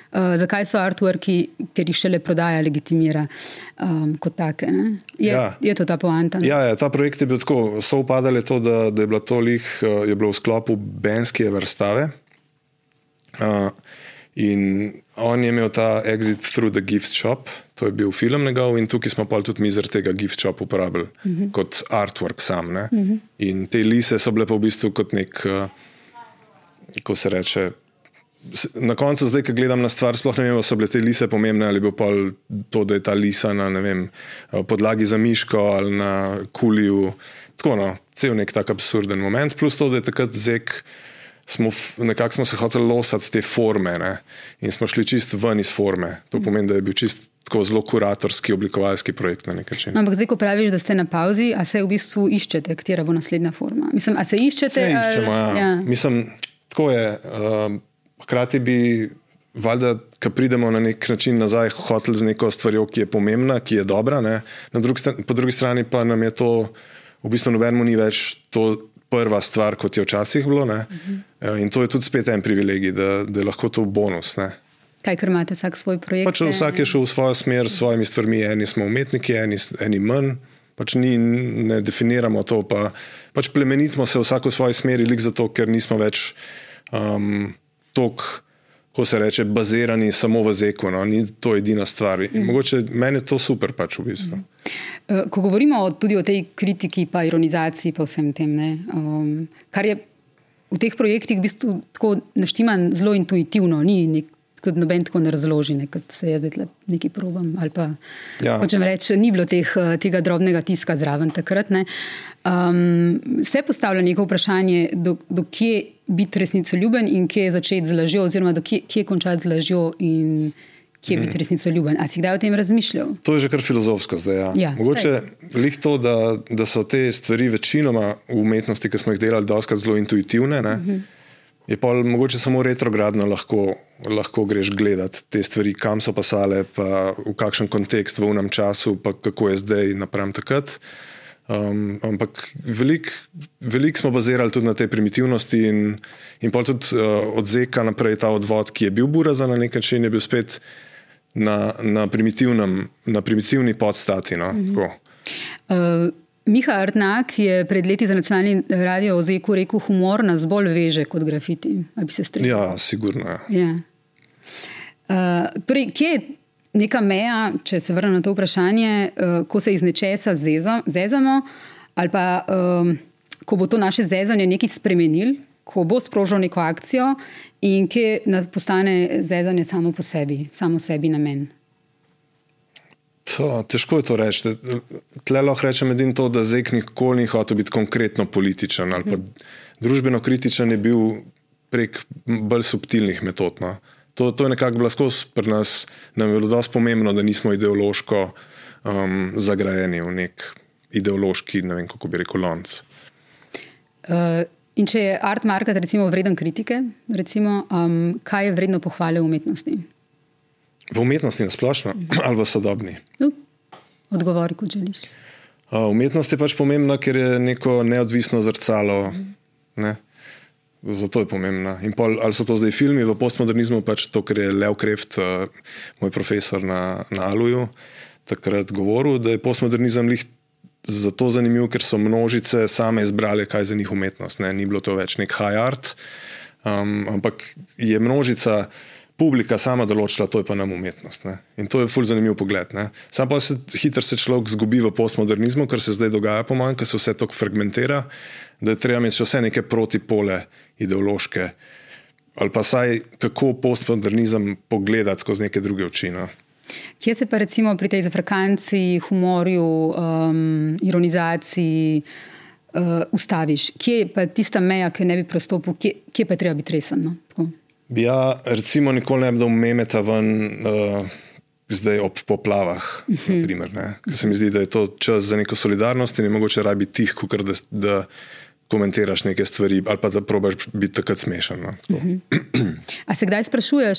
[SPEAKER 1] Uh, zakaj so artworki, ker jih šele prodaja, legitimira um, kot take? Je, ja. je to ta poanta?
[SPEAKER 2] Ja, ja, ta projekt je bil tako, so upadali to, da, da je, bilo to lih, je bilo v sklopu Benske vrstave. Uh, In on je imel ta exit through the gift shop, to je bil film njegov, in tukaj smo pa tudi mi zaradi tega gift shop uporabili uh mhm. -huh. kot artwork sam. Uh mhm. -huh. In te lise so bile pa v bistvu kot nek, uh, ko se reče. Na koncu, zdaj, ko gledam na stvar, sploh ne vem, so bile te lise pomembne ali pa to, da je ta lisa na vem, eh, podlagi za miško ali na kuliju. Tako, no, cel nek tak absurden moment, plus to, da je takrat zek smo nekako smo se hoteli losati te forme ne? in smo šli čist ven iz forme. To pomeni, da je bil čist tako zelo kuratorski, oblikovalski projekt na nek način.
[SPEAKER 1] Ampak zdaj, ko praviš, da ste na pauzi, a se v bistvu iščete, katera bo naslednja forma? Mislim, a se iščete? Se
[SPEAKER 2] iščemo, ja. ja. Mislim, tako je. Uh, hkrati bi. Valjda, ko pridemo na nek način nazaj, hotel z neko stvarjo, ki je pomembna, ki je dobra, drugi strani, po drugi strani pa nam je to, v bistvu, nobenemu ni več to prva stvar, kot je včasih bilo. Uh mhm. -huh. In to je tudi spet en privilegij, da, da je lahko to bonus. Ne?
[SPEAKER 1] Kaj, ker imate vsak svoj projekt?
[SPEAKER 2] Pač vsak je šel v svojo smer, s svojimi stvarmi, eni smo umetniki, eni, eni manj. Pač ni, ne definiramo to, pa, pač plemenitimo se vsak v svoji smeri, lik zato, ker nismo več um, tako ko se reče, bazirani samo v zeku. No? Ni to edina stvar. Mm. Mogoče meni je to super, pač v bistvu.
[SPEAKER 1] Mm. Ko govorimo tudi o tej kritiki, pa ironizaciji, pa vsem tem, um, kar je v teh projektih v bistvu tako naštiman zelo intuitivno, ni nek. Kot noben tako ne razloži, ne, kot se je zdaj nekaj probam. Ja. Hočem reči, ni bilo teh, tega drobnega tiska zraven takrat. Um, se postavlja neko vprašanje, do, do kje biti resnicoljuben in kje začeti z lažjo, oziroma kje, kje končati z lažjo in kje hmm. biti resnicoljuben. A si kdaj o tem razmišljal?
[SPEAKER 2] To je že kar filozofsko zdaj. Ja. Ja, Mogoče je to, da, da so te stvari večinoma v umetnosti, ki smo jih delali, doskrat zelo intuitivne. Hmm. Je pa mogoče samo retrogradno lahko, lahko greš gledati te stvari, kam so pasale, pa v kakšen kontekst v unem času, pa kako je zdaj napram takrat. Um, ampak veliko velik smo bazirali tudi na te primitivnosti, in, in pa tudi uh, od Zeka naprej ta odvod, ki je bil buraza na nek način, je bil spet na, na, na primitivni podstati. No? Mm -hmm. uh,
[SPEAKER 1] Miha Artnak je pred leti za nacionalni radio o Zeku rekel: humor nas bolj veže kot grafiti.
[SPEAKER 2] Ja, sigurno. Ja.
[SPEAKER 1] Ja. Uh, torej, kje je neka meja, če se vrnem na to vprašanje, uh, ko se iz nečesa zezamo, ali pa um, ko bo to naše zezanje nekaj spremenil, ko bo sprožil neko akcijo in kje postane zezanje samo po sebi, samo sebi namen.
[SPEAKER 2] To, težko je to reči. Tle lahko rečem edino to, da Zek nikoli ni hotel biti konkretno političen ali pa mhm. družbeno kritičen, je bil prek bolj subtilnih metod. No. To, to je nekako bilo skozi pri nas, nam je bilo dosti pomembno, da nismo ideološko um, zagrajeni v nek ideološki, ne vem kako bi rekel, lonc.
[SPEAKER 1] Uh, in če je art market recimo vreden kritike, recimo, um, kaj je vredno pohvale v umetnosti?
[SPEAKER 2] V umetnosti na splošno ali v sodobni?
[SPEAKER 1] Uh, odgovori, kot želiš.
[SPEAKER 2] Uh, umetnost je pač pomembna, ker je neko neodvisno zrcalo. Ne? Zato je pomembna. Pol, ali so to zdaj filmi v postmodernizmu, pač to, kar je Leo Kreft, uh, moj profesor na, na Aluju, takrat govoril, da je postmodernizem lih zato zanimiv, ker so množice same izbrale, kaj je za njih umetnost. Ne? Ni bilo to več nek high art, um, ampak je množica publika sama določila, to je pa nam umetnost. Ne? In to je fulj zanimiv pogled. Ne? Sam pa se hitro se človek zgubi v postmodernizmu, kar se zdaj dogaja po manj, ker se vse tako fragmentira, da je treba imeti še vse neke protipole ideološke. Ali pa saj kako postmodernizem pogledati skozi neke druge oči. No?
[SPEAKER 1] Kje se pa recimo pri tej zafrakanci, humorju, um, ironizaciji uh, ustaviš? Kje je pa tista meja, ki ne bi prostopil, kje, kje pa treba biti resen? No?
[SPEAKER 2] Ja, recimo, nikoli ne bi dal memeta ven, uh, zdaj ob poplavah. Uh -huh. naprimer, Ker se mi zdi, da je to čas za neko solidarnost in je mogoče rabi tih, kot da, da komentiraš neke stvari ali pa da probiš biti takrat smešen. No, uh -huh.
[SPEAKER 1] A se kdaj sprašuješ?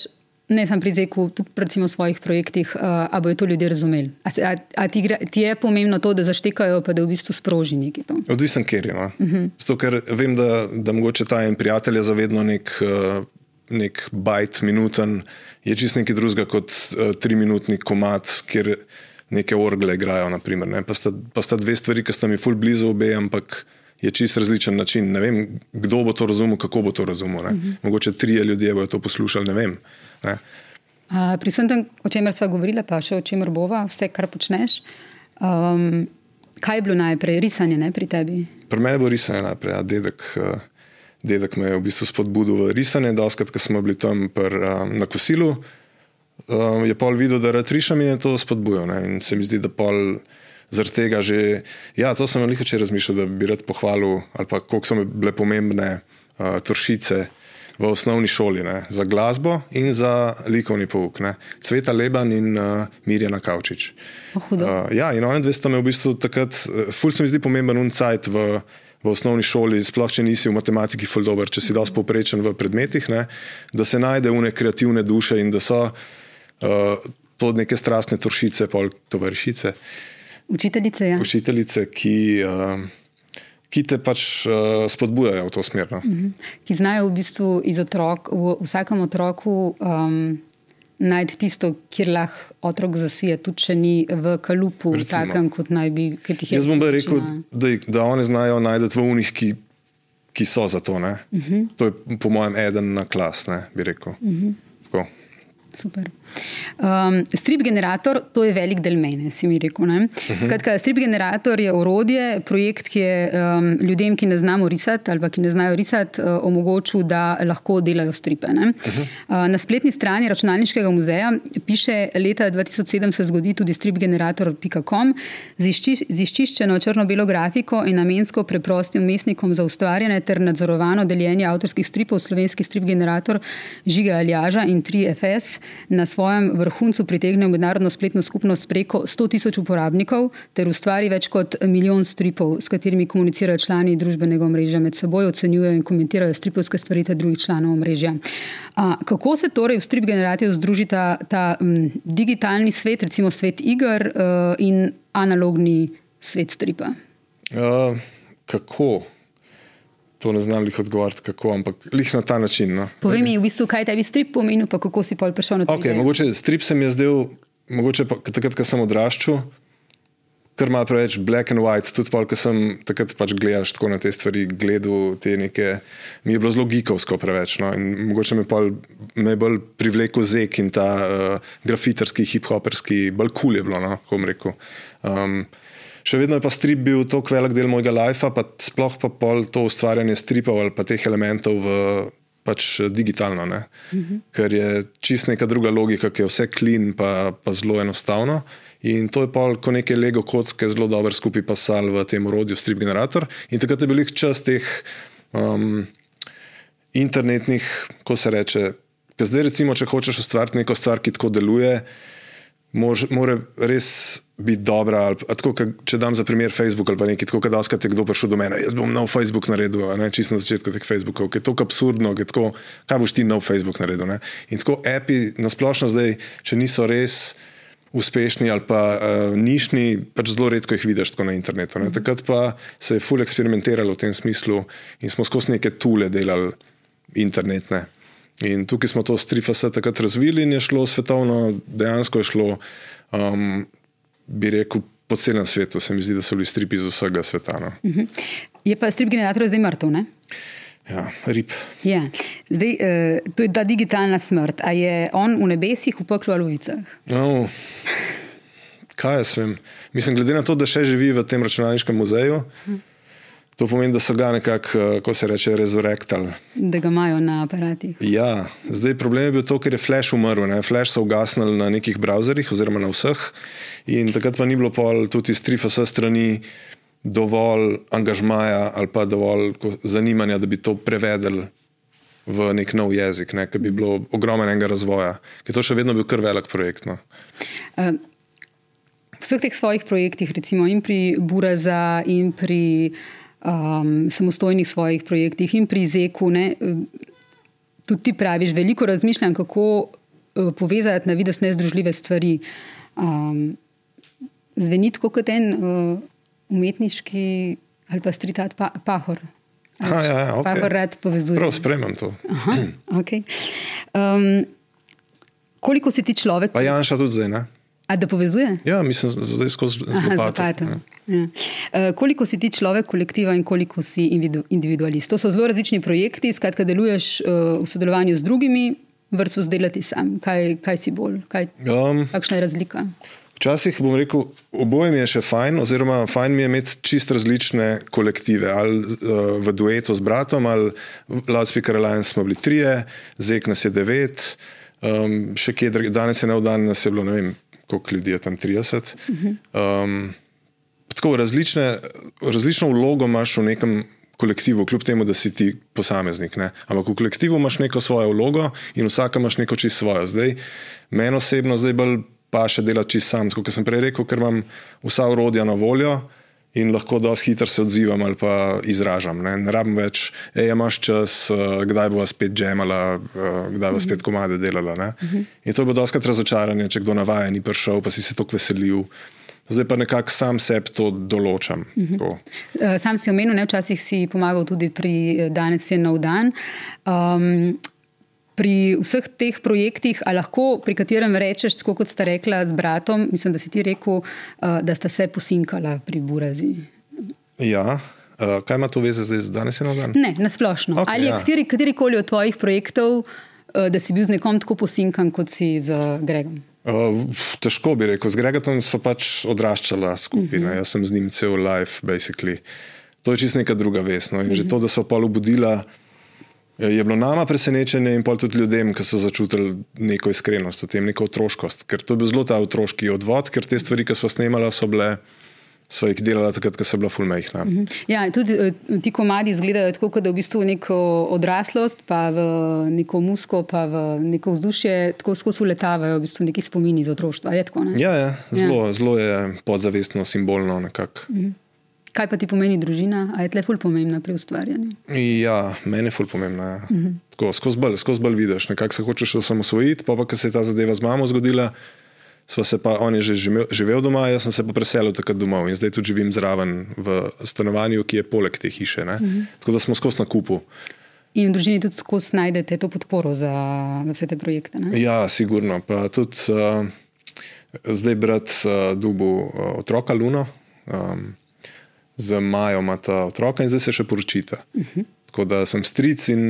[SPEAKER 1] Ne, sem pri Zeku, tudi v svojih projektih, uh, ali bodo to ljudje razumeli. A, a, a ti, ti je pomembno to, da zaštekajo, pa da v bistvu sproži nekaj to?
[SPEAKER 2] Odvisen, ker je. No? Uh mhm. -huh. Zato, ker vem, da, da mogoče ta en prijatelj je zavedno nek uh, nek bajt, minuten, je čist nekaj drugega kot uh, triminutni komat, kjer neke orgle igrajo. Naprimer, ne? pa, sta, pa sta dve stvari, ki sta mi ful blizu obe, ampak je čist različen način. Ne vem, kdo bo to razumel, kako bo to razumel. Uh mhm. -huh. Mogoče trije ljudje bodo to poslušali, ne vem. Ne?
[SPEAKER 1] Uh, pri vsem tem, o čemer smo govorili, pa še o čemer bova, vse, kar počneš. Um, kaj je bilo najprej, risanje ne, pri tebi?
[SPEAKER 2] Pri meni je bilo risanje najprej, a dedek. Uh, dedek me je v bistvu spodbudil v risanje. Doskrat, ko smo bili tam pr, um, na kosilu, um, je pol videl, da rad rišem in je to spodbujal. Ne? In se mi zdi, da pol zaradi tega že. Ja, to sem veliko če razmišljal, da bi rad pohvalil, ali pa koliko so bile pomembne uh, toršice. V osnovni šoli ne, za glasbo in za likovni pouk. Ne. Cveta Leban in uh, Mirjana Kavčič.
[SPEAKER 1] Oh, uh,
[SPEAKER 2] ja, in oni dve sta me v bistvu takrat, uh, ful se mi zdi pomemben uncajt v v osnovni šoli, sploh če nisi v matematiki fuldober, če si dosti povprečen v predmetih, ne, da se najde une kreativne duše in da so uh, to neke strastne toršice, pol tovarišice.
[SPEAKER 1] Učiteljice, ja.
[SPEAKER 2] Učiteljice, ki. Uh, Ki te pač uh, spodbujajo v to smer. No? Uh
[SPEAKER 1] -huh. Ki znajo v bistvu iz otrok, v vsakem otroku um, najti tisto, kjer lahko otrok zasije, tudi če ni v kalupu, takem kot naj bi.
[SPEAKER 2] Jaz bom rekel, da, da oni znajo najti v unih, ki, ki so za to. Mhm. -huh. To je po mojem eden na klas, ne, bi rekel. Uh mhm.
[SPEAKER 1] Super. Um, strip generator, to je velik del mene, si mi rekel. Uh mhm. -huh. Skratka, strip generator je orodje, projekt, ki je um, ljudem, ki ne znamo risati ali ki ne znajo risati, uh, omogočil, da lahko delajo stripe. Uh -huh. uh, na spletni strani računalniškega muzeja piše, leta 2007 se zgodi tudi stripgenerator.com z, izčiš, z izčiščeno črno-belo grafiko in namensko preprostim umestnikom za ustvarjanje ter nadzorovano deljenje avtorskih stripov, slovenski strip generator Žiga Aljaža in 3FS na svojem vrhuncu pritegne mednarodno spletno skupnost preko 100 tisoč uporabnikov ter ustvari več kot milijon stripov, s katerimi komunicirajo člani družbenega omrežja med seboj, ocenjujejo in komentirajo stripovske stvaritve drugih članov omrežja. A, kako se torej v strip generaciji združi ta, m, digitalni svet, recimo svet igr uh, in analogni svet stripa?
[SPEAKER 2] Uh, kako? To ne znam jih odgovoriti, kako, ampak jih na ta način. No.
[SPEAKER 1] Povej mi, v bistvu, kaj tebi strip pomeni, pa kako si pol prišel na to.
[SPEAKER 2] Okay, mogoče strip se mi je zdel, mogoče pa, takrat, ko sem odraščal, kar ima preveč black and white. Tudi pol, ko sem takrat pač gledal tako na te stvari, gledal te neke, mi je bilo zelo gikovsko preveč. No. Mogoče me, pol, me je bolj privlekel zek in ta uh, grafiterski, hip-hoperski, bolj kul cool je bilo, no, kako bom rekel. Um, še vedno je pa strip bil tako velik del mojega lifea, pa sploh pa pol to ustvarjanje stripov ali pa teh elementov v pač digitalno, uh -huh. ker je čist neka druga logika, ki je vse klin, pa, pa zelo enostavno. In to je pa ko neke Lego kocke zelo dobro skupaj pasal v tem urodju Strip Generator. In takrat je bil jih čas teh um, internetnih, ko se reče. Ker zdaj, recimo, če hočeš ustvariti neko stvar, ki tako deluje, mora res biti dobra. Ali, tako, če dam za primer Facebook ali pa nekaj, tako da skate kdo prišel do mene, jaz bom nov Facebook naredil, ne, čist na začetku teh Facebookov, ki je tako absurdno, tako, kaj boš ti nov Facebook naredil. Ne. In tako api nasplošno zdaj, če niso res. Uspešni ali pa uh, nišni, pač zelo redko jih vidiš na internetu. Ne. Takrat pa se je fully eksperimentiralo v tem smislu in smo skozi neke tule delali internetne. In tukaj smo to s Trifasa takrat razvili in je šlo svetovno, dejansko je šlo, um, bi rekel, po celem svetu. Se mi zdi, da so bili stripi iz vsega sveta. No. Uh
[SPEAKER 1] -huh. Je pa strip generator zdaj mrtev?
[SPEAKER 2] Ja, rip.
[SPEAKER 1] Ja. Zdaj, uh, to je ta digitalna smrt. A je on v nebesih, v peklu ali v vicah?
[SPEAKER 2] No, kaj jaz vem? Mislim, glede na to, da še živi v tem računalniškem muzeju. Uh -huh. To pomeni, da so ga nekako, eh, ko se reče, rezurektali.
[SPEAKER 1] Da ga imajo na aparatih.
[SPEAKER 2] Ja, zdaj problem je bil to, ker je Flash umrl. Ne? Flash so ugasnili na nekih browserjih, oziroma na vseh. In takrat pa ni bilo pol tudi iz Trifa strani dovolj angažmaja ali pa dovolj zanimanja, da bi to prevedli v nek nov jezik, ne? ker bi bilo ogromnega razvoja. Ker to še vedno bil kar velik projekt. No? Uh.
[SPEAKER 1] V vseh teh svojih projektih, recimo in pri Buraza, in pri uh, um, samostojnih svojih projektih in pri Zeku. Ne, tudi ti praviš, veliko razmišljam, kako uh, povezati na vides nezdružljive stvari. Um, zveni kot en uh, umetniški ali pa stritat pa, pahor.
[SPEAKER 2] Aha, ja, ja, okay.
[SPEAKER 1] Pahor rad povezuje.
[SPEAKER 2] Prav spremem to.
[SPEAKER 1] Aha, okay. um, koliko si ti človek?
[SPEAKER 2] Pa Janša tudi zdaj, ne?
[SPEAKER 1] A da povezuje?
[SPEAKER 2] Ja, mislim, da je skozi
[SPEAKER 1] zgodovino. Ja. Uh, koliko si ti človek kolektiva in koliko si individualist? To so zelo različni projekti, skratka, deluješ uh, v sodelovanju z drugimi, vrsus delati sam. Kaj, kaj si bolj? Kaj, um, kakšna je razlika?
[SPEAKER 2] Včasih bom rekel, oboje mi je še fajn, oziroma fajn mi je imeti čist različne kolektive. Ali uh, v duetu z bratom, ali Loudspeaker Alliance smo bili trije, Zek nas je devet, um, še kje danes je ne v dan, nas je bilo ne vem koliko ljudi je tam 30. Um, tako različne, različno vlogo imaš v nekem kolektivu, kljub temu, da si ti posameznik. Ne? Ampak v kolektivu imaš neko svojo vlogo in vsak imaš neko čisto svojo. Zdaj, meni osebno, zdaj bolj pa še delati čisto sam, kot sem prej rekel, ker imam vsa urodja na voljo in lahko dosti hitro se odzivam ali pa izražam. Ne, ne rabim več, ej, imaš čas, uh, kdaj bo spet džemala, uh, kdaj bo spet komade delala. Uh -huh. In to bilo doskrat razočaranje, če kdo navaja ni prišel, pa si se tako veselil. Zdaj pa nekako sam sebi to določam. Uh -huh.
[SPEAKER 1] uh, sam si omenil, ne včasih si pomagal tudi pri danes je nov dan. Um, pri vseh teh projektih, ali lahko pri katerem rečeš, tako kot sta rekla z bratom, mislim, da si ti rekel, uh, da sta se posinkala pri Burazi.
[SPEAKER 2] Ja. Uh, kaj ima to veze zdaj z danes in dan?
[SPEAKER 1] Ne, nasplošno. Okay, ali je ja. kateri, koli od tvojih projektov, uh, da si bil z nekom tako posinkan, kot si z Gregom?
[SPEAKER 2] Uh, težko bi rekel. Z Gregom smo pač odraščali skupaj. Uh mhm. -huh. Jaz sem z njim cel life, basically. To je čisto neka druga vest. No? In uh -huh. že mhm. to, da smo pa obudili je bilo nama presenečenje in pa tudi ljudem, ki so začutili neko iskrenost v tem, neko otroškost. Ker to je bil zelo ta otroški odvod, ker te stvari, ki smo snemali, so bile. So jih delali takrat, ko so bila fulmejhna.
[SPEAKER 1] Mhm. Ja, tudi eh, ti komadi izgledajo tako, da je v bistvu neko odraslost, pa v neko musko, pa v neko vzdušje, tako skozi letavajo, v bistvu neki spomini iz otroštva. Je tako,
[SPEAKER 2] ja, ja, zelo, ja. zelo je podzavestno, simbolno. Mhm.
[SPEAKER 1] Kaj pa ti pomeni družina? A je tle ful pomembna pri ustvarjanju?
[SPEAKER 2] Ja, meni je ful pomembna. Ja. Uh mhm. -huh. Skozi bolj, skozi bolj vidiš, nekako se hočeš osamosvojiti, pa pa, ko se je ta zadeva z mamo zgodila. Se pa, on je že živel, živel doma, jaz sem se pa preselil takrat domov in zdaj tudi živim zraven v stanovanju, ki je poleg te hiše. Uh mhm. -huh. Tako da smo skozi na kupu.
[SPEAKER 1] In v družini tudi skozi najdete to podporo za, za vse te projekte. Ne?
[SPEAKER 2] Ja, sigurno. Pa tudi uh, zdaj brat uh, dubu uh, otroka Luno. Um, z Majo imata otroka in zdaj se še poročita. Uh -huh. Tako da sem stric in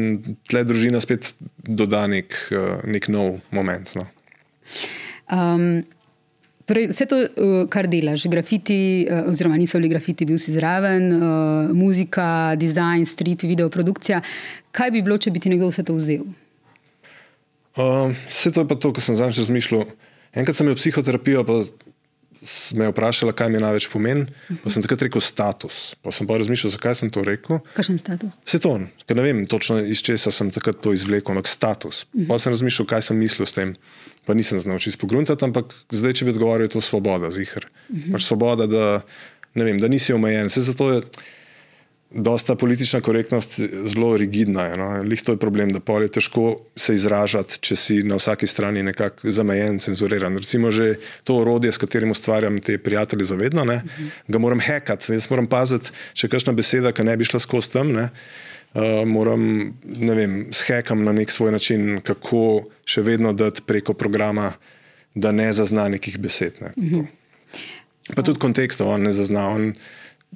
[SPEAKER 2] tle družina spet doda nek, uh, nek nov moment. No.
[SPEAKER 1] Um, Torej, vse to, uh, kar delaš, grafiti, uh, oziroma niso bili grafiti, bil si zraven, uh, muzika, dizajn, strip, video produkcija. Kaj bi bilo, če bi ti nekdo vse to vzel?
[SPEAKER 2] Uh, vse to je pa to, kar sem zadnjič razmišljal. Enkrat sem imel psihoterapijo, pa me je vprašala, kaj mi največ pomeni. Pa sem takrat rekel status. Pa sem pa razmišljal, zakaj sem to rekel.
[SPEAKER 1] Kakšen status?
[SPEAKER 2] Vse to, ker ne vem točno iz česa sem takrat to izvlekel, ampak status. Pa sem razmišljal, kaj sem mislil s tem. Pa nisem znal čisto pogruntati, ampak zdaj, če bi odgovoril, je to svoboda, zihar. Pač svoboda, da, vem, da nisi omejen. Vse zato je dosta politična korektnost zelo rigidna. Je, no? Lih to je problem, da pol je težko se izražati, če si na vsaki strani nekako zamejen, cenzuriran. Recimo že to orodje, s katerim ustvarjam te prijatelje zavedno, ne? ga moram hekati. Jaz moram paziti, če kakšna beseda, ki ne bi šla skozi tam. Ne? Uh, moram, ne vem, shekam na nek svoj način, kako še vedno dati preko programa, da ne zazna nekih besed. Ne? Tako. Pa tudi konteksta on ne zazna. On,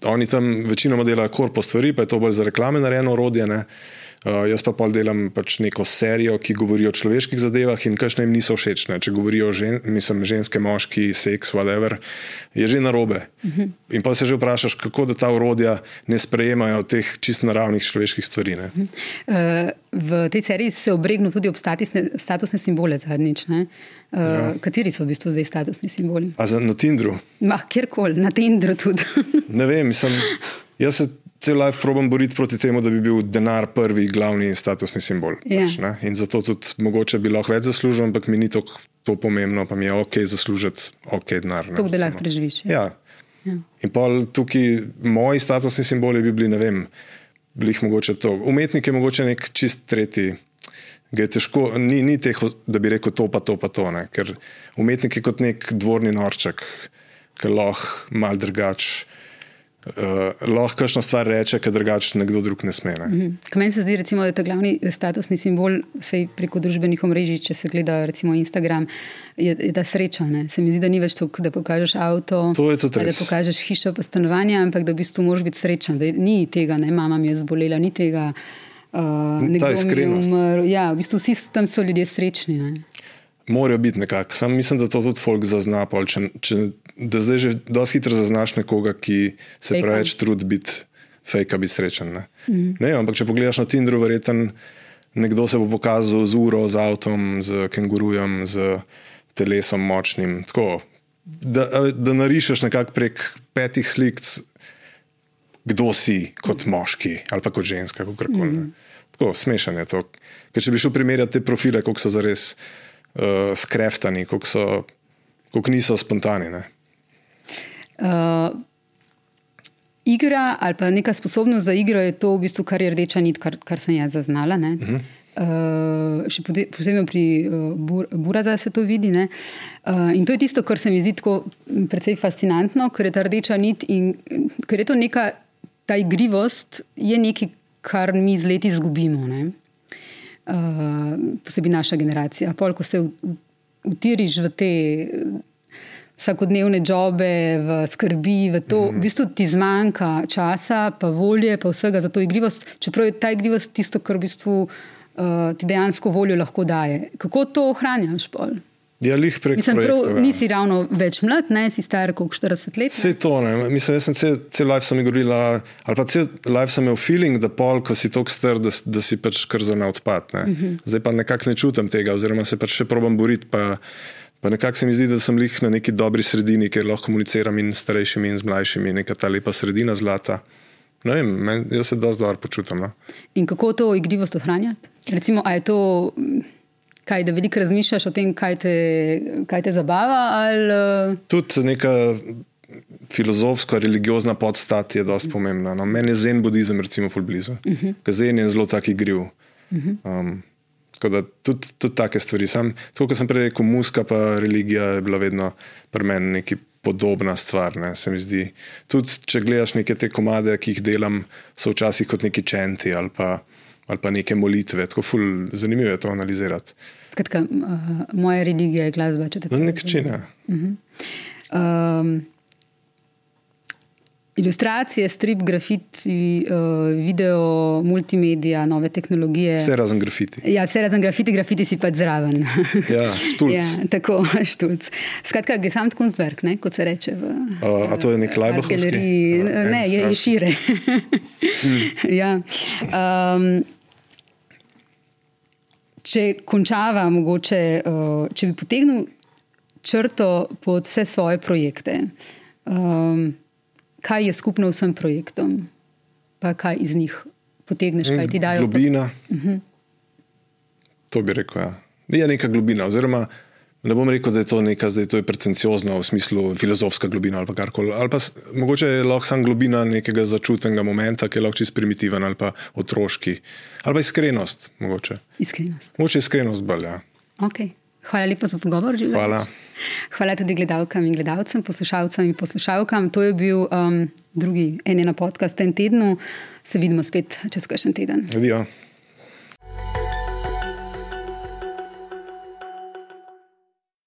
[SPEAKER 2] oni tam večinoma delajo korpo stvari, pa je to bolj za reklame narejeno orodje. Ne? Uh, jaz pa pol delam pač neko serijo, ki govori o človeških zadevah in kakšne jim niso všeč. Ne? Če govorijo žen, mislim, ženske, moški, seks, whatever, je že narobe. Uh -huh. In pa se že vprašaš, kako da ta orodja ne sprejemajo teh čist naravnih človeških stvari. Ne? Uh -huh.
[SPEAKER 1] Uh, v tej seriji se obregnil tudi ob statusne, statusne simbole zadnjič. Uh, ja. Kateri so v bistvu zdaj statusni simboli?
[SPEAKER 2] A za, na Tindru?
[SPEAKER 1] Mah, kjerkoli, na Tindru tudi.
[SPEAKER 2] ne vem, mislim, jaz se cel life probam boriti proti temu, da bi bil denar prvi glavni statusni simbol.
[SPEAKER 1] Ja.
[SPEAKER 2] Pač, ne? in zato tudi mogoče bi lahko več zaslužil, ampak mi ni to, to pomembno, pa mi je ok zaslužiti ok denar.
[SPEAKER 1] To, da lahko preživiš.
[SPEAKER 2] Ja. Ja. In pa tukaj moji statusni simboli bi bili, ne vem, blih mogoče to. Umetnik je mogoče nek čist tretji. Ga je težko, ni, ni teh, da bi rekel to, pa to, pa to. Ne? Ker umetnik je kot nek dvorni norček, ki lahko mal drugač. Uh, lahko kakšno stvar reče, ker drugače nekdo drug ne sme. Ne?
[SPEAKER 1] Mhm. Meni se zdi, recimo, da je ta glavni statusni simbol preko družbenih omrežij, če se gleda recimo Instagram, je, je ta sreča. Ne? Se mi zdi, da ni več to, da pokažeš avto, da pokažeš hišo pa stanovanje, ampak da v bistvu moraš biti srečen. Da ni tega, ne, mama mi je zbolela, ni tega. Uh, nekdo mi je umrl. Ja, v bistvu vsi tam so ljudje srečni. Ne?
[SPEAKER 2] Morajo biti nekako. Sam mislim, da to tudi folk zazna. Pol, če, če, da zdaj že dosti hitro zaznaš nekoga, ki se
[SPEAKER 1] Fejka.
[SPEAKER 2] preveč trudi biti fejka, biti srečen. Ne? Mm. ne, ampak če pogledaš na Tinderu, verjeten nekdo se bo pokazal z uro, z avtom, z kengurujem, z telesom močnim. Tako, da, da narišeš nekako prek petih slik, kdo si kot moški ali pa kot ženska, kako koli. Mm. Tako smešno je to. Ker če bi šel primerjati te profile, koliko so zares uh, skreftani, koliko, so, koliko niso spontani. Ne?
[SPEAKER 1] Uh, igra ali pa neka sposobnost za igro je to, v bistvu, kar je rdeča nit, kar, kar sem jaz zaznala. Uh -huh. Uh, še posebej pri uh, Bur Buraza se to vidi. ne. Uh, in to je tisto, kar se mi zdi tako precej fascinantno, ker je ta rdeča nit in ker je to neka, ta igrivost je nekaj, kar mi z leti izgubimo. ne. Uh, posebej naša generacija. Pol, ko se utiriš v te vsakodnevne jobe, v skrbi, v to, mm. v bistvu ti zmanjka časa, pa volje, pa vsega za to igrivost, čeprav je ta igrivost tisto, kar v bistvu uh, ti dejansko voljo lahko daje. Kako to ohranjaš? Pol?
[SPEAKER 2] Ja, lih prek
[SPEAKER 1] Mislim, prav,
[SPEAKER 2] projektov, ja.
[SPEAKER 1] nisi ravno več mlad, ne si star kot 40 let.
[SPEAKER 2] Vse to, ne. Mislim, jaz sem cel, cel life sem govorila, ali pa cel life sem imel feeling, da pol, ko si tako star, da, da si pač kar za ne odpad. Ne. Uh
[SPEAKER 1] Mhm.
[SPEAKER 2] -huh. Zdaj pa nekako ne čutim tega, oziroma se pač še probam boriti. Pa, pa nekako se mi zdi, da sem lih na neki dobri sredini, kjer lahko komuniciram in s starejšimi in z mlajšimi, neka ta lepa sredina zlata. Ne vem, men, jaz se dosti dobro počutim. No.
[SPEAKER 1] In kako to igrivost ohranjati? Recimo, a je to. Kaj, da veliko razmišljaš o tem, kaj te, kaj te zabava, ali uh,
[SPEAKER 2] Tudi neka filozofska, religiozna podstat je dosti pomembna. No. Meni je zen budizem, recimo, ful blizu. Uh -huh. Ker zen je zelo tak igriv. Uh -huh. um, tako da tudi, tudi take stvari. Sam, tako kot sem prej rekel, muska pa religija je bila vedno pri meni neki podobna stvar. Ne, se mi zdi. Tudi če gledaš neke te komade, ki jih delam, so včasih kot neki čenti ali pa, ali pa neke molitve. Tako ful, zanimivo je to analizirati.
[SPEAKER 1] skratka, uh, moja religija je glasba. če te
[SPEAKER 2] Na nek način. Ja.
[SPEAKER 1] Um, Ilustracije, strip, grafiti, uh, video, multimedija, nove tehnologije.
[SPEAKER 2] Vse razen grafiti.
[SPEAKER 1] Ja, vse razen grafiti, grafiti si pa zraven.
[SPEAKER 2] Ja, štulc.
[SPEAKER 1] ja, tako, štulc. Skratka, je sam kunstverk, ne, kot se reče. V,
[SPEAKER 2] uh, a to je nek. Uh,
[SPEAKER 1] Ne, je, je šire. ja. um, če končava, mogoče, uh, če bi potegnil črto pod vse svoje projekte, um, kaj je skupno vsem projektom, pa kaj iz njih potegneš, kaj ti dajo?
[SPEAKER 2] Globina. Uh -huh. To bi rekel. Ja. Je neka globina. Oziroma, ne bom rekel, da je to neka, da je to pretenciozno v smislu filozofska globina ali karkoli. Ali pa mogoče je lahko samo globina nekega začutnega momenta, ki je lahko čist primitiven ali pa otroški. Ali pa iskrenost. Mogoče.
[SPEAKER 1] Iskrenost.
[SPEAKER 2] Mogoče iskrenost bolj. Ja.
[SPEAKER 1] Okay. Hvala lepa za pogovor, Žiga.
[SPEAKER 2] Hvala.
[SPEAKER 1] Hvala tudi gledalkam in gledalcem, poslušalcem in poslušalkam. To je bil um, drugi en na podcast ten tednu. Se vidimo spet čez kakšen teden.
[SPEAKER 2] Adijo.